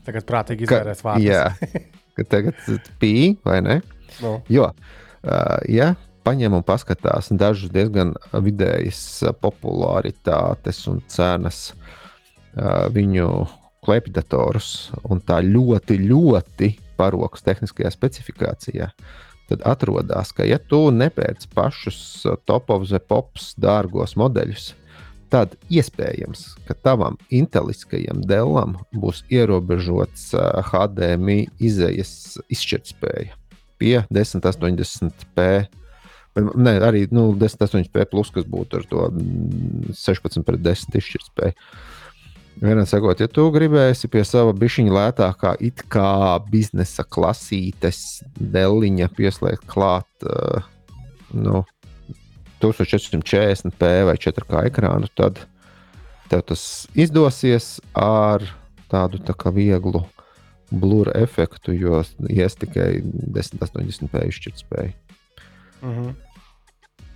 S2: Tagad prātīgi izvērties vārdus.
S3: jā, ka tagad pīņi vai ne? Nu. Jo, uh, ja paņem un paskatās dažus diezgan vidējas popularitātes un cenas uh, viņu klepdatorus un tā ļoti, ļoti paroks tehniskajā specifikācijā. Uh, tad atrodas, ka, ja tu nepērci pašus uh, top of the pops dārgos modeļus, tad iespējams, ka tavam inteliskajam dēlam būs ierobežots HDMI uh, izējas izšķirtspēja pie 1080p. Ne, arī nu, 1080p, plus, kas būtu ar to 16 pret 10 izšķirtspēju. Vienā sakot, ja tu gribēsi pie sava bišķiņa lētākā, it kā biznesa klasītes deliņa pieslēgt klāt uh, nu, 1440p vai 4K ekrānu, tad tev tas izdosies ar tādu tā kā vieglu blūru efektu, jo ies tikai 1080p izšķirtspēju. Mm -hmm.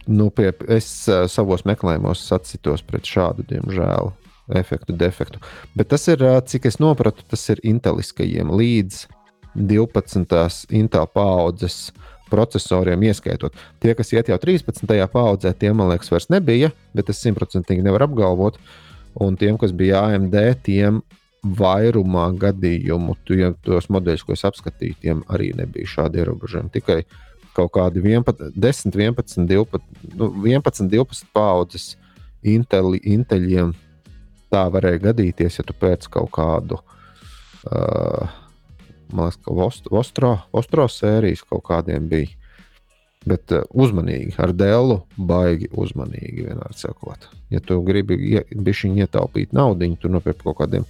S3: nu, pie, es uh, savos meklējumos sacitos pret šādu, diemžēl efektu, defektu. Bet tas ir, cik es sapratu, tas ir inteliskajiem līdz 12. Intel paudzes procesoriem ieskaitot. Tie, kas iet jau 13. paudzē, tiem man liekas, vairs nebija, bet es simtprocentīgi nevaru apgalvot. Un tiem, kas bija AMD, tiem vairumā gadījumu, ja tos modeļus, ko es apskatīju, tiem arī nebija šādi ierobežojumi. Tikai kaut kādi 11, 10, 11, 12, nu, 11, 12 paudzes inteli, inteļiem tā varēja gadīties, ja tu pēc kaut kādu. Uh, man liekas, ka Vostro, Vostro sērijas kaut kādiem bija. Bet uh, uzmanīgi, ar dēlu baigi uzmanīgi vienmēr sakot. Ja tu gribi bišķiņi ietaupīt naudu, tu nopirki kaut kādiem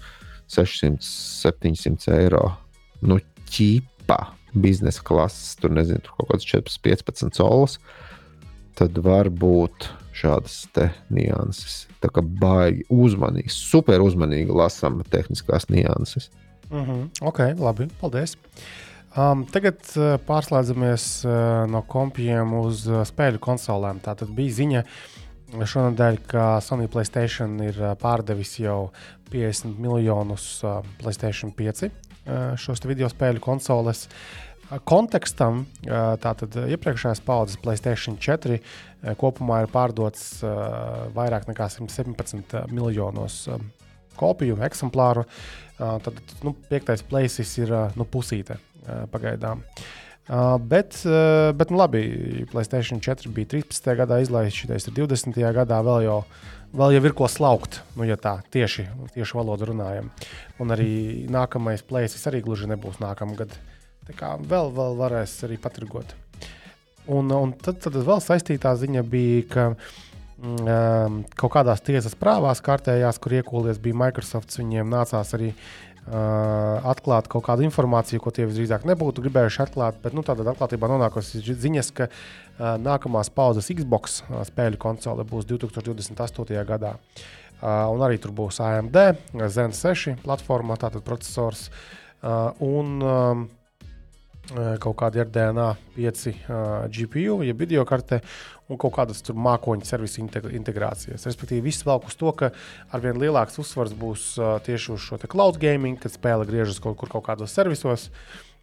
S3: 600, 700 eiro. Nu, ķīpa biznesa klases, tur nezinu, tur kaut kāds 14, 15 solis. Tad var būt šādas nianses. Tā kā baigi uzmanīgi, super uzmanīgi lasām tehniskās nianses.
S2: Mm -hmm. Ok, labi, paldies. Um, tagad uh, pārslēdzamies uh, no kompijiem uz uh, spēļu konsolēm. Tā tad bija ziņa šonadēļ, ka Sony Playstation ir uh, pārdevis jau 50 miljonus uh, Playstation 5 uh, šos video spēļu konsoles. Uh, kontekstam uh, tātad iepriekšējās paudzes Playstation 4 uh, kopumā ir pārdots vairāk nekā 117 miljonos kopiju, eksemplāru. Tad nu, piektais plēsis ir nu, pusīte pagaidām. Uh, bet, uh, bet nu, labi, Placēta 4 bija 13. gadā izlaists, šis ir 20. gadā. Vēl jau, vēl jau ir ko slaukt, nu, ja tā tieši, tieši valodu runājam. Un arī nākamais plēsis arī gluži nebūs nākamgad. Tā kā vēl, vēl varēs arī paturgot. Un, un tad, tad vēl saistītā ziņa bija, ka um, kaut kādās tiesas prāvās kārtējās, kur iekūlies bija Microsoft, viņiem nācās arī uh, Uh, atklāt kaut kādu informāciju, ko tie visdrīzāk nebūtu gribējuši atklāt. Bet nu, tādā atklātībā nonākusi ziņas, ka uh, nākamās paudzes Xbox uh, spēļu konsole būs 2028. gadā. Uh, un arī tur būs AMD, Zen 6 platforma, tātad processors. Uh, un, um, kaut kāda RDNA 5 uh, GPU, jeb video karte un kaut kādas mākoņu servisu integrācijas. Respektīvi, viss velk uz to, ka arvien lielāks uzsvars būs uh, tieši uz šo cloud gaming, kad spēle griežas kaut kur kaut kādos servisos,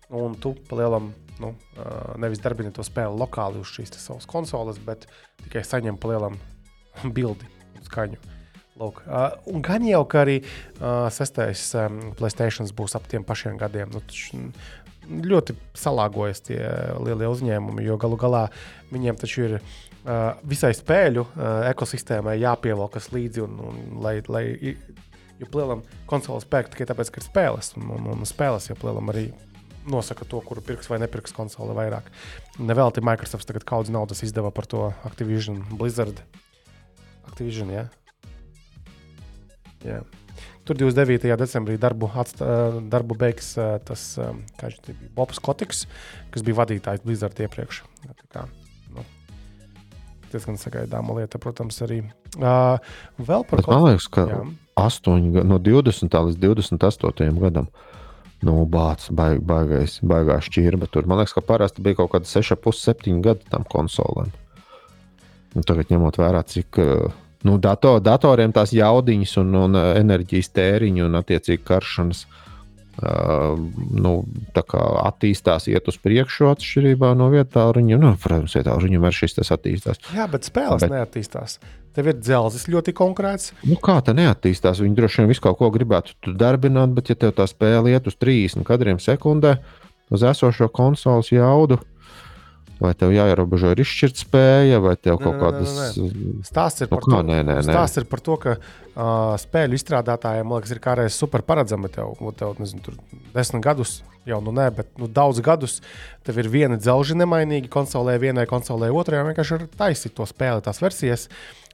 S2: un tu palielam. Nu, uh, nevis darbini to spēli lokāli uz šīs savas konsoles, bet tikai saņem palielam bildi un skaņu. Lūk, uh, un gan jau, ka arī uh, sestais um, Playstation būs ap tiem pašiem gadiem. Nu, tš, ļoti salāgojas tie lielie uzņēmumi, jo galu galā viņiem taču ir uh, visai spēļu uh, ekosistēmai jāpievelkas līdzi. Un, un, lai, lai, jo plēlam konsoles pērk tikai tāpēc, ka ir spēles, un, un, un spēles jau plēlam arī nosaka to, kuru pirks vai nepirks konsole vairāk. Nevelti Microsoft tagad kaudz naudas izdeva par to Activision, Blizzard. Activision, jā. Yeah. Tur 29. decembrī darbu, atstā, darbu beigs tas Bobs Kotiks, kas bija vadītājs Blizzard iepriekš. Kā, nu, diezgan sagaidāma lieta, protams, arī. Uh, vēl par
S3: to. Man liekas, ka jā. 8, no 20. līdz 28. gadam. Nu, bācis, baig, baigais, baigā šķirba. Tur man liekas, ka parasti bija kaut kāda 6,5, 7 gadi tam konsolēm. Un tagad ņemot vērā, cik uh, nu, dator, datoriem tās jaudiņas un, un uh, enerģijas tēriņu un attiecīgi karšanas. Uh, nu, attīstās, iet uz priekšu, atšķirībā no vietāluņa. Nu, protams, vietāluņam arī šis tas attīstās.
S2: Jā, bet spēles bet... neattīstās. Tev ir dzelzs ļoti konkrēts.
S3: Nu, kā tā neattīstās? Viņi droši vien visu kaut ko gribētu darbināt, bet ja tev tā spēle iet uz 30 kadriem sekundē, uz esošo konsoles jaudu, Vai tev jāierobežo ir izšķirtspēja, vai tev kaut nē, kādas
S2: stāsts ir, nu, kā, to, nē, nē, nē. Ir par to, ka uh, spēļu izstrādātājiem, man liekas, ir kādreiz super paredzami. Tev, tev nezinu, tur desmit gadus, jau nu nē, bet nu, daudz gadus tev ir viena dzelži nemainīga konsolē, vienai konsolē, otrajai vienkārši ir taisīt to spēli, tās versijas.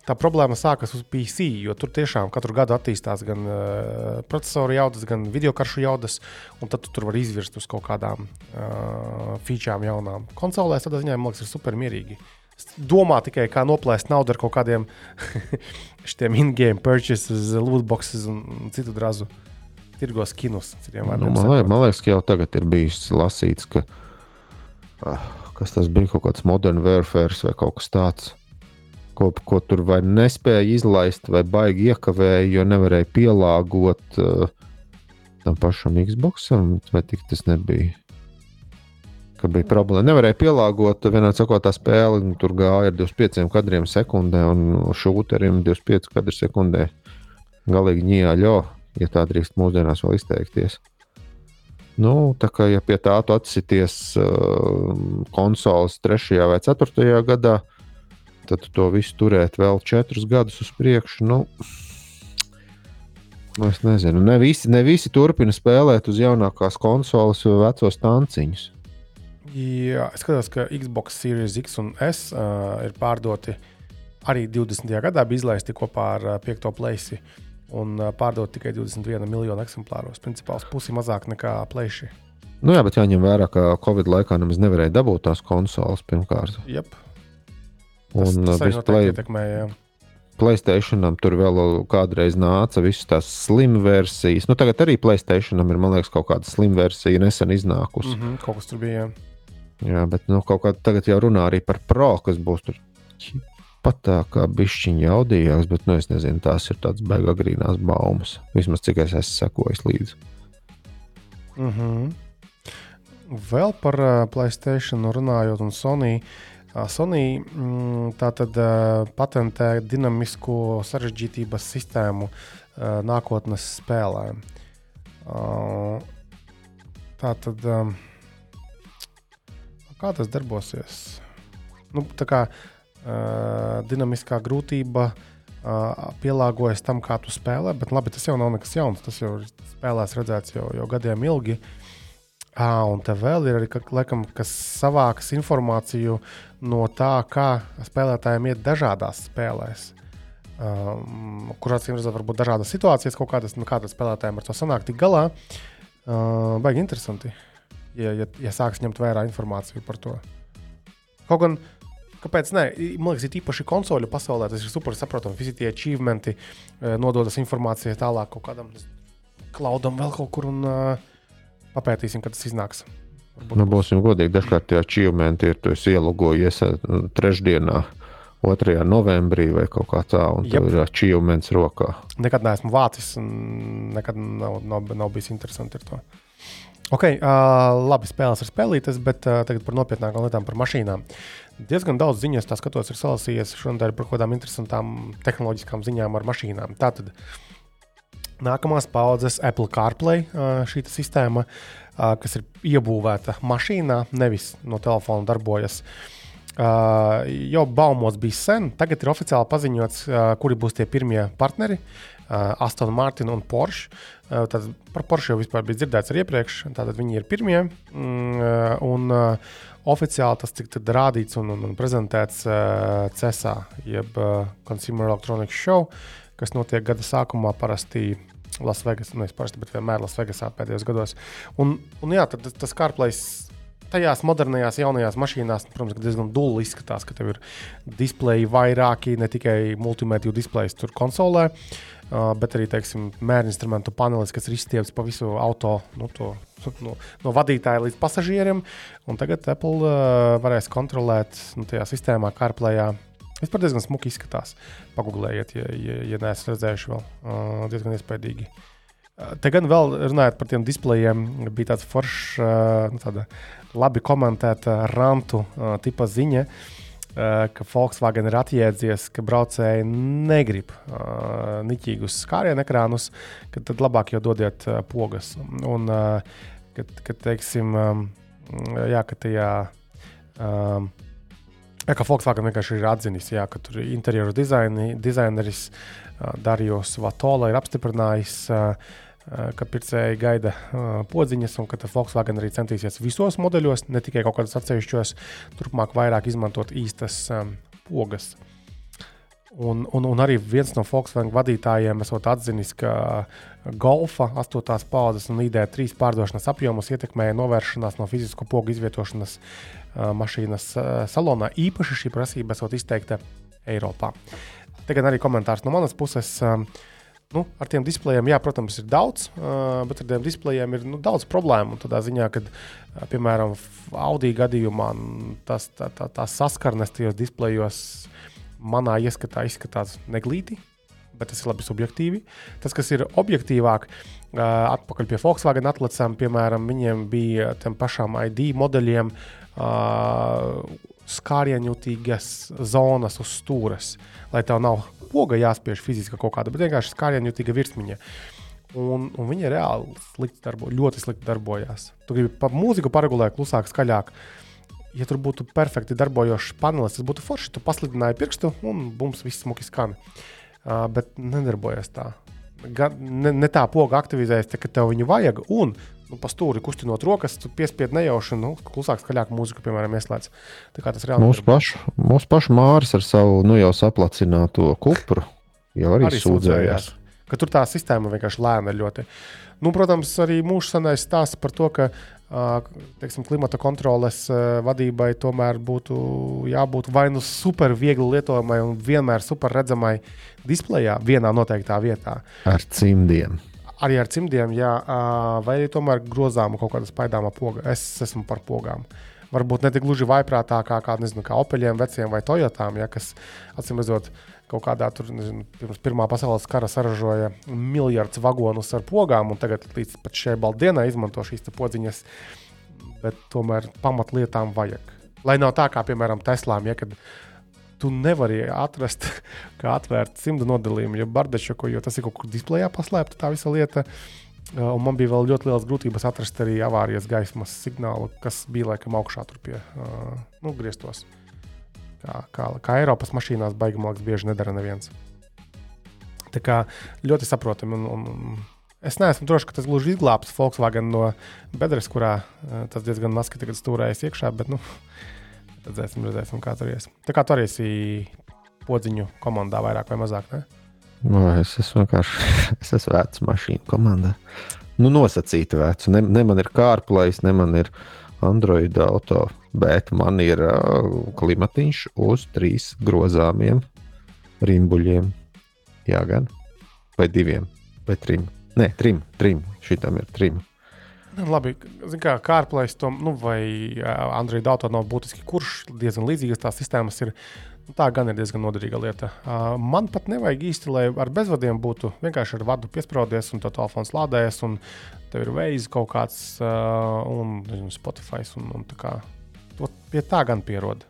S2: Tā problēma sākas uz PC, jo tur tiešām katru gadu attīstās gan uh, procesoru jaudas, gan video karšu jaudas, un tad tu tur var izvirst uz kaut kādām uh, featurēm jaunām. Konsolēs tādā ziņā, man liekas, ir super mierīgi. Domā tikai, kā noplēst naudu ar kaut kādiem šiem in-game purchases, lootboxes un citu drazu. Tirgos kinus.
S3: Nu, man, liek, man liekas, ka jau tagad ir bijis lasīts, ka uh, tas bija kaut kāds modern warfare vai kaut kas tāds ko, ko tur vai nespēja izlaist, vai baigi iekavēja, jo nevarēja pielāgot uh, tam pašam Xboxam, vai tik tas nebija. Ka bija problēma. Nevarēja pielāgot, vienā sakot, tā spēle nu, tur gāja ar 25 kadriem sekundē, un šūterim 25 kadru sekundē. Galīgi ņēļo, ja tā drīkst mūsdienās vēl izteikties. Nu, tā kā ja pie tā tu atsities uh, konsoles 3. vai 4. gadā, tad to visu turēt vēl 4 gadus uz priekšu. Nu, Nu, es nezinu, ne visi, ne visi turpina spēlēt uz jaunākās konsoles vai vecos tanciņus.
S2: Jā, es skatos, ka Xbox Series X un S uh, ir pārdoti arī 20. gadā, bija izlaisti kopā ar uh, 5. plēsi un uh, pārdot tikai 21 miljonu eksemplāros. Principā pusi mazāk nekā plēši.
S3: Nu jā, bet jāņem vērā, ka Covid laikā nemaz nevarēja dabūt tās konsoles pirmkārt.
S2: Yep. Tas,
S3: Un
S2: tas
S3: uh,
S2: arī
S3: play,
S2: ietekmēja. jā.
S3: Playstationam tur vēl kādreiz nāca visas tās slim versijas. Nu, tagad arī Playstationam ir, man liekas, kaut kāda slim versija nesen iznākusi.
S2: Mm -hmm, kaut kas tur bija. jā.
S3: Jā, bet nu, kaut kā tagad jau runā arī par pro, kas būs tur pat tā kā bišķiņa jaudīgāks, bet nu, es nezinu, tās ir tādas baigā grīnās baumas. Vismaz cik es esmu sekojis līdzi.
S2: Mm -hmm. Vēl par uh, Playstation runājot, un Sony. Uh, Sony mm, tātad uh, patentē dinamisko sarežģītības sistēmu uh, nākotnes spēlēm. Uh, tātad, um, kā tas darbosies? Nu, tā kā uh, dinamiskā grūtība uh, pielāgojas tam, kā tu spēlē, bet labi, tas jau nav nekas jauns. Tas jau ir spēlēs redzēts jau, jau gadiem ilgi. À, un te vēl ir arī, ka, laikam, kas savāks informāciju no tā, kā spēlētājiem iet dažādās spēlēs. Um, kurās ir varbūt dažādas situācijas, kaut kādas, nu, kādas spēlētājiem ar to sanāk tik galā. Uh, baigi interesanti, ja, ja, ja sāks ņemt vērā informāciju par to. Kaut gan, kāpēc ne? Man liekas, ir īpaši konsoļu pasaulē, tas ir super saprotami. Visi tie achievementi uh, nododas informācijai tālāk kaut kādam klaudam vēl kaut kur un uh, papētīsim, kad tas iznāks. Varbūt
S3: Nu, būsim godīgi, dažkārt tie achievementi ir, tu esi ielogojies eh, trešdienā, 2. novembrī vai kaut kā tā, un
S2: Jep.
S3: tev ir achievements rokā.
S2: Nekad neesmu vācis, un nekad nav, nav, nav bijis interesanti ar to. Ok, uh, labi, spēlēs ir spēlītas, bet uh, tagad par nopietnākām lietām, par mašīnām. Diezgan daudz ziņas, tā skatos, ir salasījies šodien par kaut kādām interesantām tehnoloģiskām ziņām ar mašīnām. Tātad nākamās paudzes Apple CarPlay uh, šī sistēma, uh, kas ir iebūvēta mašīnā, nevis no telefona darbojas. Uh, jau baumos bija sen, tagad ir oficiāli paziņots, uh, kuri būs tie pirmie partneri. Uh, Aston Martin un Porsche. Uh, tad par Porsche jau bija dzirdēts arī iepriekš. Tātad viņi ir pirmie. Mm, uh, un uh, oficiāli tas tika rādīts un, un, un prezentēts uh, CESA, jeb uh, Consumer Electronics Show, kas notiek gada sākumā parasti. Lasvegas, nu, es parasti, bet vienmēr Lasvegasā pēdējos gados. Un, un jā, tad tas, CarPlay tajās modernajās, jaunajās mašīnās, protams, diezgan dūli izskatās, ka tev ir displeji vairāki, ne tikai multimediju displejs tur konsolē, bet arī, teiksim, mēra instrumentu panelis, kas ir izstiepts pa visu auto, nu, to, no, no vadītāja līdz pasažieriem. Un tagad Apple uh, varēs kontrolēt nu, tajā sistēmā, CarPlayā. Vispār diezgan smuki izskatās. Pagūglējiet, ja, ja, ja neesat redzējuši vēl. Uh, diezgan iespaidīgi. Uh, Te gan vēl runājot par tiem displejiem, bija tāds foršs, uh, nu, tāda labi komentēta rantu uh, tipa ziņa, uh, ka Volkswagen ir atjēdzies, ka braucēji negrib uh, niķīgus skārienu ekrānus, ka tad labāk jau dodiet uh, pogas. Un, uh, kad, kad teiksim, um, jā, ka tajā. Um, Jā, ka Volkswagen vienkārši ir atzinis, jā, ka tur interjeru dizaini, dizaineris Darījos Vatola ir apstiprinājis, ka pircēji gaida podziņas, un ka Volkswagen arī centīsies visos modeļos, ne tikai kaut kādos atsevišķos, turpmāk vairāk izmantot īstas pogas. Un, un, un arī viens no Volkswagen vadītājiem esot atzinis, ka Golfa 8. paudzes un ID3 pārdošanas apjomus ietekmēja novēršanās no fizisko pogu izvietošanas uh, mašīnas salonā. Īpaši šī prasība esot izteikta Eiropā. Tagad arī komentārs no manas puses. Nu, ar tiem displejiem, jā, protams, ir daudz, bet ar tiem displejiem ir nu, daudz problēmu. Tādā ziņā, ka, piemēram, Audi gadījumā tas, tā, tā, tā saskarnes tajos displejos manā ieskatā izskatās neglīti, bet tas ir labi subjektīvi. Tas, kas ir objektīvāk, atpakaļ pie Volkswagen atlicām, piemēram, viņiem bija tam pašām ID modeļiem uh, skārienjutīgas zonas uz stūres, lai tev nav poga jāspiež fiziski kaut kāda, bet vienkārši skārienjutīga virsmiņa. Un, un viņi reāli slikti darbo, ļoti slikti darbojās. Tu gribi pa mūziku paregulēt, klusāk, skaļāk. Ja tur būtu perfekti darbojošs panelis, tas būtu forši. Tu pasludināji pirkstu un bums, viss smuki skan. Uh, bet nedarbojas tā. Gan, ne, ne tā poga aktivizējas, tā, ka tev viņu vajag. Un nu, pa stūri kustinot rokas, tu piespied nejauši, nu, klusāk, skaļāk mūziku, piemēram, ieslēdz. Tā kā tas reāli
S3: Mūsu pašu, mūsu pašu māris ar savu nu, jau saplacināto kupru jau arī,
S2: arī
S3: sūdzējās.
S2: sūdzējās. Ka tur tā sistēma vienkārši lēna ļoti. Nu, protams, arī mūsu senais stāsts par to, ka teiksim, klimata kontroles vadībai tomēr būtu jābūt vai nu super viegli lietojamai un vienmēr super redzamai displejā vienā noteiktā vietā.
S3: Ar cimdiem.
S2: Arī ar cimdiem, jā, vai arī tomēr grozāma kaut kāda spaidāma poga. Es esmu par pogām. Varbūt ne tik gluži vaiprātākā kā, nezinu, kā Opeliem, veciem vai Toyotām, ja, kas acīm redzot kaut kādā tur, nezinu, pirms Pirmā pasaules kara saražoja miljardus vagonus ar pogām, un tagad līdz pat šai baldienai izmanto šīs podziņas. Bet tomēr pamatlietām vajag. Lai nav tā kā, piemēram, Teslām, ja, kad tu nevari atrast, kā atvērt simtu nodalījumu, ja bardečuku, jo tas ir kaut kur displejā paslēpta tā visa lieta. Uh, Un man bija vēl ļoti liels grūtības atrast arī avārijas gaismas signālu, kas bija laikam augšā tur pie uh, nu, griestos. Kā, kā, kā Eiropas mašīnās liekas, bieži nedara neviens. Tā kā ļoti saprotami. Un, un, es neesmu drošs, ka tas gluži izglābs Volkswagen no bedres, kurā uh, tas diezgan maski tagad stūrējas iekšā, bet nu, redzēsim, redzēsim, kā tur ies. Tā kā tu arī esi podziņu komandā vairāk vai mazāk. Ne?
S3: No, es esmu vienkārši es esmu vecs mašīnu komandā. Nu, nosacīta veca. Ne, ne man ir kārplais, ne man ir Android auto, bet man ir uh, klimatiņš uz trīs grozāmiem rimbuļiem. Jā, gan. Vai diviem, vai trim. Nē, trim, trim. Šitam ir trim.
S2: Nu, Labi, zin kā CarPlay tam, nu, vai ā, Android auto nav būtiski, kurš diezgan līdzīgas tās sistēmas ir. Nu, Tā gan ir diezgan noderīga lieta. Man pat nevajag īsti, lai ar bezvadiem būtu vienkārši ar vadu piesprādzies, un tā telefons lādējas, un tev ir veids kaut kāds, un nezinu, Spotify. Un, un tā kā, pie tā gan pierod.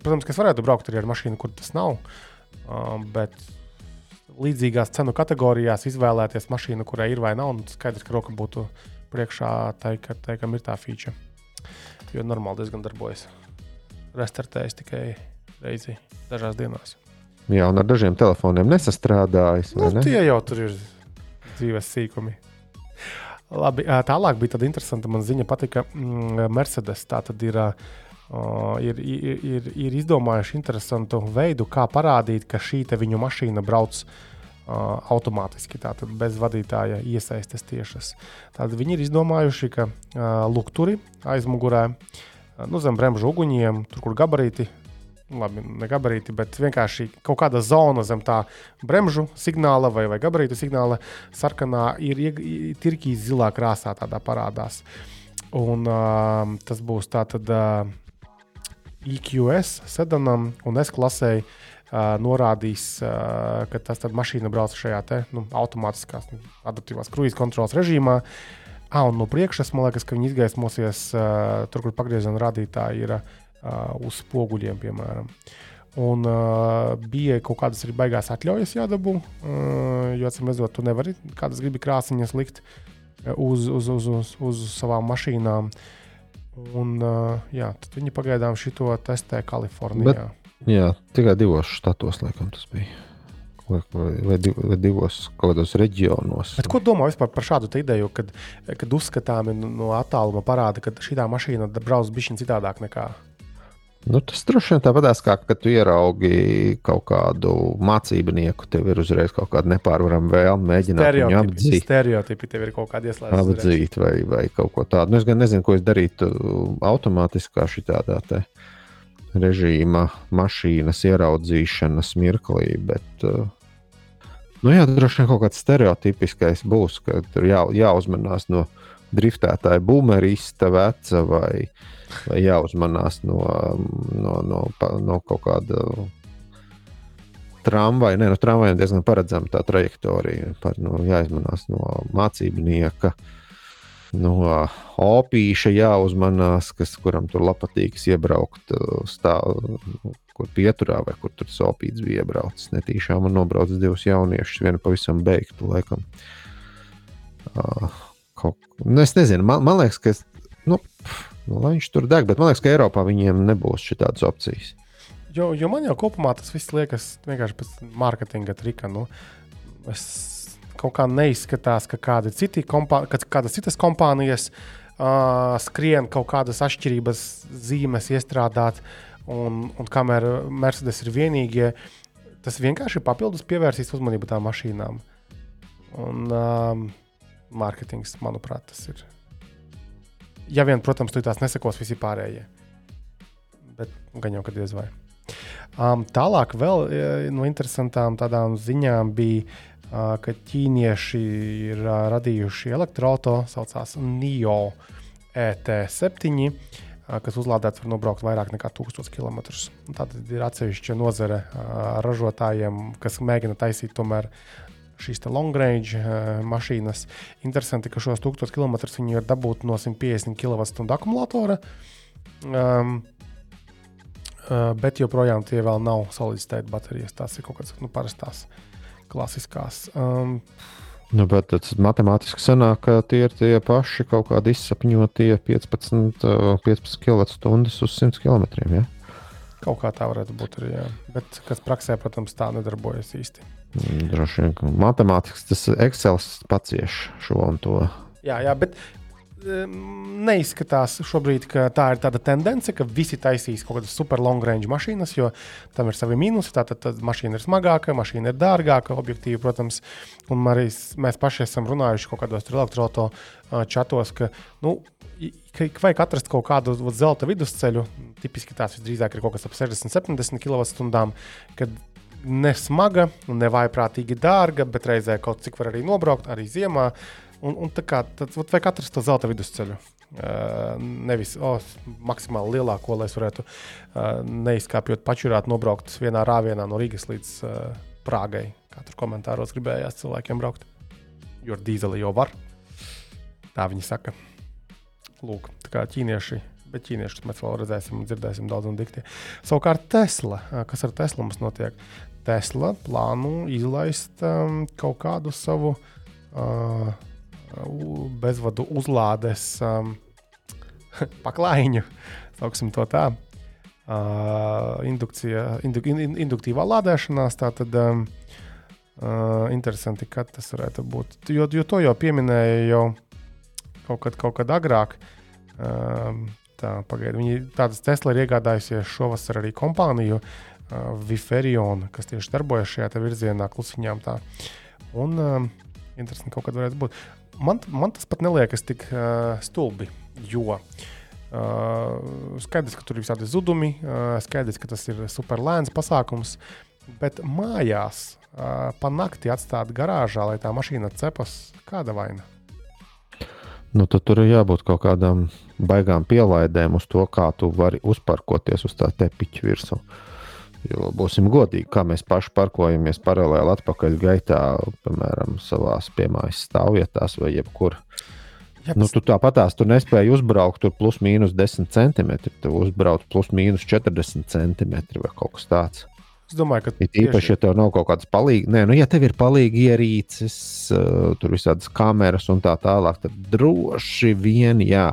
S2: Protams, ka es varētu braukt arī ar mašīnu, kur tas nav. Bet līdzīgās cenu kategorijās izvēlēties mašīnu, kurai ir vai nav, un skaidrs, ka roka būtu priekšā tai, ka, tai kam ir tā feature. Jo normāli diezgan darbojas. Restartējis tikai reizi dažās dienās.
S3: Jā, un ar dažiem telefoniem nesastrādājis. vai
S2: Nu,
S3: ne?
S2: tie jau tur ir dzīves sīkumi. Labi, tālāk bija tāda interesanta man ziņa, patika mm, Mercedes. Tā tad ir, ā, ir, ir, ir, ir izdomājuši interesantu veidu, kā parādīt, ka šī viņu mašīna brauc ā, automātiski, tātad bez vadītāja iesaistes tiešas. Tad viņi ir izdomājuši, ka lukturi aizmugurē, nu, zem bremžu uguņiem, tur, kur gabarīti labi, ne gabarīti, bet vienkārši kaut kāda zona zem tā bremžu signāla vai, vai gabarītu signāla sarkanā ir tirkīs zilā krāsā, tādā parādās. Un uh, tas būs tātad uh, EQS sedanam un S klasē. Uh, norādīs, uh, ka tas mašīna brauc šajā te, nu, automātiskās, nu, adaptīvās kruīzes kontrolas režīmā. Ah, un no priekšas man liekas, ka viņi izgaismosies uh, tur, kur pagrieziena rādītāji ir uh, uz spoguļiem, piemēram. Un uh, bija kaut kādas arī baigās atļaujas jādabū, uh, jo, atcīm redzot, tu nevari kādas gribi krāsiņas likt uz, uz, uz, uz, uz savām mašīnām. Un, uh, jā, tad viņi pagaidām šo testē Kalifornijā. Bet...
S3: Jā, tikai divos štatos, laikam, tas bija. Vai, vai, vai, div, vai divos kaut kādos reģionos.
S2: Bet ko domā vispār par šādu ideju, kad, kad uzskatāmi no attāluma parāda, ka šī mašīna brauc bišķiņ citādāk nekā
S3: Nu, tas droši vien tāpat kā, kad tu ieraugi kaut kādu mācībnieku, tev ir uzreiz kaut kāda nepārvarama vēlme mēģināt viņu
S2: stereotipi.
S3: apdzīt.
S2: Stereotipi tev ir kaut kādi ieslēgti.
S3: Apdzīt vai, vai kaut ko tādu. Nu, es gan nezinu, ko es darītu automātiskā šitādā te režīma mašīnas ieraudzīšanas mirklī, bet uh, nu, jā, droši vien kaut kāds stereotipiskais būs, ka tur jā, jāuzmanās no driftētāja boomerista veca vai, vai jāuzmanās no, no, no, pa- no kaut kāda tramvaju, ne, no tramvajiem diezgan paredzama tā trajektorija. Par, nu, jāizmanās no mācībnieka, no opīša jāuzmanās, kas, kuram tur patīk iebraukt stāv, kur pieturā vai kur tur sopīts bija iebraucis. Netīšām un nobraucis divus jauniešus, vienu pavisam beigtu laikam. Uh, kaut, nu, es nezinu, man, man liekas, ka nu, nu, viņš tur deg, bet man liekas, ka Eiropā viņiem nebūs šādas opcijas.
S2: Jo, jo man jau kopumā tas viss liekas vienkārši pēc mārketinga trika. Nu, es kaut kā neizskatās, ka kāda citi kompā, kādas citas kompānijas uh, skrien kaut kādas atšķirības zīmes iestrādāt, un, un kamēr Mercedes ir vienīgie, tas vienkārši papildus pievērsīs uzmanību tām mašīnām. Un um, mārketings, manuprāt, tas ir. Ja vien, protams, tu tās nesakos visi pārējie. Bet gan jau, kad diez vai. Um, tālāk vēl no interesantām tādām ziņām bija, uh, ka ķīnieši ir uh, radījuši elektroautorātu, saucās NIO ET7, uh, kas uzlādēts var nobraukt vairāk nekā 1000 km. Tad ir atsevišķa nozare uh, ražotājiem, kas mēģina taisīt tomēr šīs long range uh, mašīnas. Interesanti, ka šos 1000 km viņi var dabūt no 150 kWh akumulatora. Um, Uh, bet joprojām tie vēl nav solid state baterijas. Tās ir kaut kādas nu, parastās, klasiskās. Um,
S3: Nu, bet tas matemātiski sanāk, ka tie ir tie paši kaut kādi izsapņotie 15, 15 kWh uz 100 km. Ja?
S2: Kaut kā tā varētu būt arī. Jā. Bet kas praksē, protams, tā nedarbojas īsti.
S3: Mm, droši vien, matemātiski tas Excel pats cieš šo un to.
S2: Jā, jā, bet neizskatās šobrīd, ka tā ir tāda tendence, ka visi taisīs kaut kādas super long range mašīnas, jo tam ir savi mīnusi. Tātad tā mašīna ir smagāka, mašīna ir dārgāka, objektīvi, protams. Un arī mēs paši esam runājuši kaut kādos elektroautorāta čatos, ka, nu, ka vajag atrast kaut kādu zelta vidusceļu. Tipiski tās visdrīzāk ir kaut kas ap 60, 70 kWh. Kad nesmaga un nevaiprātīgi dārga, bet reizē kaut cik var arī nobraukt, arī ziemā. Un, un tā kā tad vajag atrast to zelta vidusceļu. Uh, nevis oh, maksimāli lielāko, lai es varētu uh, neizkāpjot pačurāt, nobraukt vienā rāvienā no Rīgas līdz uh, Prāgai. Kā tur komentāros gribējās cilvēkiem braukt. Jo ar dīzeli jau var. Tā viņi saka. Lūk, tā kā ķīnieši bet ķīniešus mēs vēl redzēsim un dzirdēsim daudz un dikti. Savukārt Tesla, kas ar Teslu mums notiek? Tesla plāno izlaist um, kaut kādu savu uh, bezvadu uzlādes um, paklājiņu, sauksim to tā. Uh, indukcija, indu, in, induktīvā lādēšanās. Tātad um, uh, interesanti, kad tas varētu būt. Jo, jo to jau pieminēja jau kaut kad, kaut kad agrāk. Um, tā, pagaid, viņi tādas Tesla ir iegādājusies šovasar arī kompāniju uh, Viferion, kas tieši darbojas šajā virzienā, klusiņām. Tā. Un um, interesanti, kaut kad varētu būt man, man tas pat neliekas tik uh, stulbi. Jo uh, skaidrs, ka tur ir visādi zudumi, uh, skaidrs, ka tas ir super lēns pasākums, bet mājās uh, pa nakti atstāt garāžā, lai tā mašīna cepas, kāda vaina?
S3: Nu, tad tur ir jābūt kaut kādām baigām pielaidēm uz to, kā tu vari uzparkoties uz tā tepiņa virsmu. Uh, Jo būsim godīgi, kā mēs paši parkojamies paralēli atpakaļ gaitā, piemēram, savā piemājas stāvvietās vai jebkur. Jā, nu, tu tāpatās tu nespēji uzbraukt tur plus mīnus 10 centimetri. Tu uzbrauc plus mīnus 40 centimetri vai kaut kas tāds.
S2: Es domāju, ka
S3: ir īpaši, ja tev nav kaut kādas palīgas, nē, nu, ja tev ir palīgi ierīces, uh, tur visādas kameras un tā tālāk, tad droši vien, jā.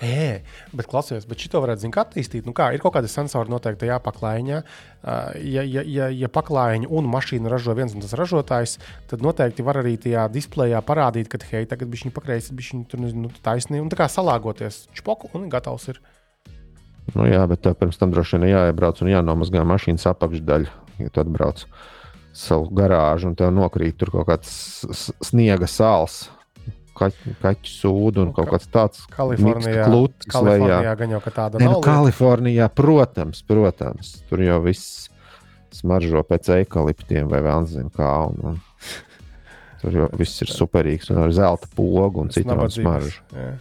S2: E, bet klausies, bet šito varētu zināt, attīstīt. Nu, kā, ir kaut kādi sensori noteikti jāpaklājiņā. Uh, ja, ja, ja, ja paklājiņu un mašīnu ražo viens un tas ražotājs, tad noteikti var arī tajā displejā parādīt, ka, hei, tagad viņš pakreis, viņš tur nu, taisnība un tā kā salāgoties. Čpoku un gatavs ir.
S3: Nu, jā, bet tev pirms tam droši vien jāiebrauc un jānomazgā mašīnas apakšdaļa, ja tu atbrauc savu garāžu un tev nokrīt tur kaut kāds sniega sāls. Kaķu, kaķu sūdu un kaut kāds tāds -
S2: Kalifornijā. Klutis, Kalifornijā jā. gan jau tāda
S3: nav. Nu, Kalifornijā, protams, protams, tur jau viss smaržo pēc eikaliptiem vai vēl nezinu kā. Un, un. Tur jau viss ir superīgs un ar zelta pogu un citu smaržu. Jā.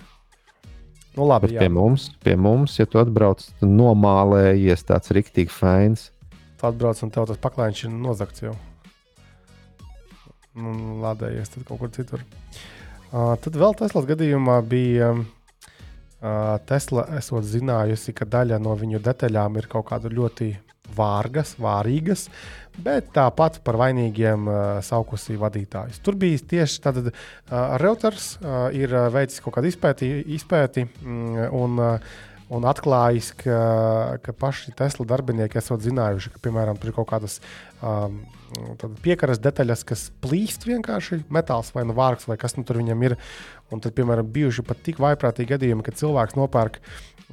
S2: Nu, labi,
S3: pie mums, pie mums, ja tu atbrauc, tad nomālējies tāds rīktīgi fēns.
S2: tu atbrauc un tev tas paklājiņš ir nozagts jau. Un lādējies tad kaut kur citur. Uh, tad vēl Teslas gadījumā bija uh, Tesla, esot zinājusi, ka daļa no viņu detaļām ir kaut kāda ļoti vārgas, vārīgas, bet tāpat par vainīgiem uh, saukusi vadītājus. Tur bija tieši tāds uh, Reuters, uh, ir veicis kaut kādu izpēti, izpēti mm, un, uh, un atklājis, ka, ka paši Tesla darbinieki esat zinājuši, ka, piemēram, tur ir kaut kādas um, piekaras detaļas, kas plīst vienkārši metāls vai nu vārks, vai kas nu tur viņam ir. Un tad, piemēram, bijuši pat tik vaiprātīgi gadījumi, kad cilvēks nopērk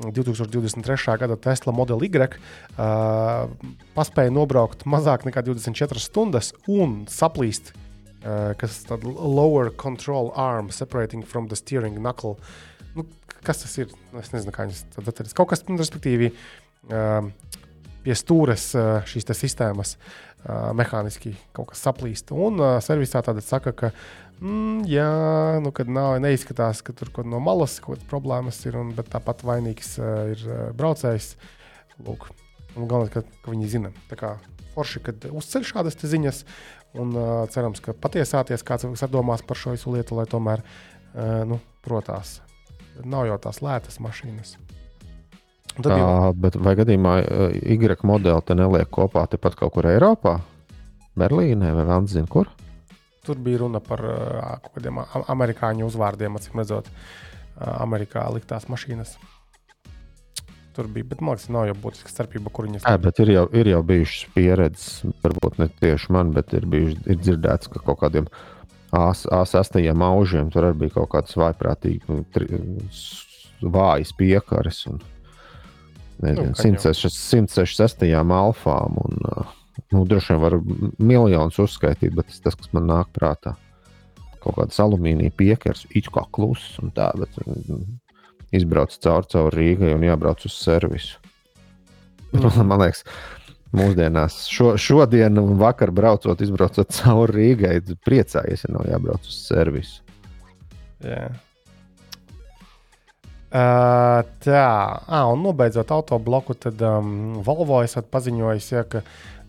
S2: 2023. gada Tesla Model Y, uh, paspēja nobraukt mazāk nekā 24 stundas un saplīst. Uh, kas tāds lower control arm separating from the steering knuckle. Nu, kas tas ir? Es nezinu, kā viņas tā detaļas. Kaut kas, nu, respektīvi, uh, pie stūres uh, šīs sistēmas uh, mehāniski kaut kas saplīst. Un uh, servisā tāda saka, ka mm, jā, nu, kad nav, neizskatās, ka tur kaut no malas kaut kādas problēmas ir, un, bet tāpat vainīgs ir braucējs. Lūk, un galvenais, ka, ka viņi zina. Tā kā forši, kad uzceļ šādas ziņas, un uh, cerams, ka patiesāties kāds domās par šo visu lietu, lai tomēr uh, nu, protās nav jau tās lētas mašīnas.
S3: Tā, jau... bet vai gadījumā Y modeli te neliek kopā tepat kaut kur Eiropā? Berlīnē vai vēl nezinu, kur?
S2: Tur bija runa par uh, kaut kādiem amerikāņu uzvārdiem, acīm redzot, Amerikā liktās mašīnas. Tur bija, bet man liekas, nav jau būtiska starpība, kur viņas.
S3: Bet ir jau, ir jau bijušas pieredzes, varbūt ne tieši man, bet ir, bijuši, ir dzirdēts, ka kaut kādiem uh, A6 aužiem tur arī bija kaut kāds vaiprātīgs, nu, vājas piekares. Un, nezinu, nu, 166 alfām. Un, nu, droši vien var miljonus uzskaitīt, bet tas, tas kas man nāk prātā. Kaut kāds alumīnija piekars, it kā kluss un tā, bet izbrauc caur, caur Rīgai un jābrauc uz servisu. Mm. man liekas, mūsdienās. Šo, šodien, vakar braucot, izbraucot cauri Rīgai, priecājies, ja nav jābrauc uz servisu.
S2: Jā. Uh, tā, ah, un nobeidzot autobloku, tad um, Volvo esat paziņojis, ja, ka,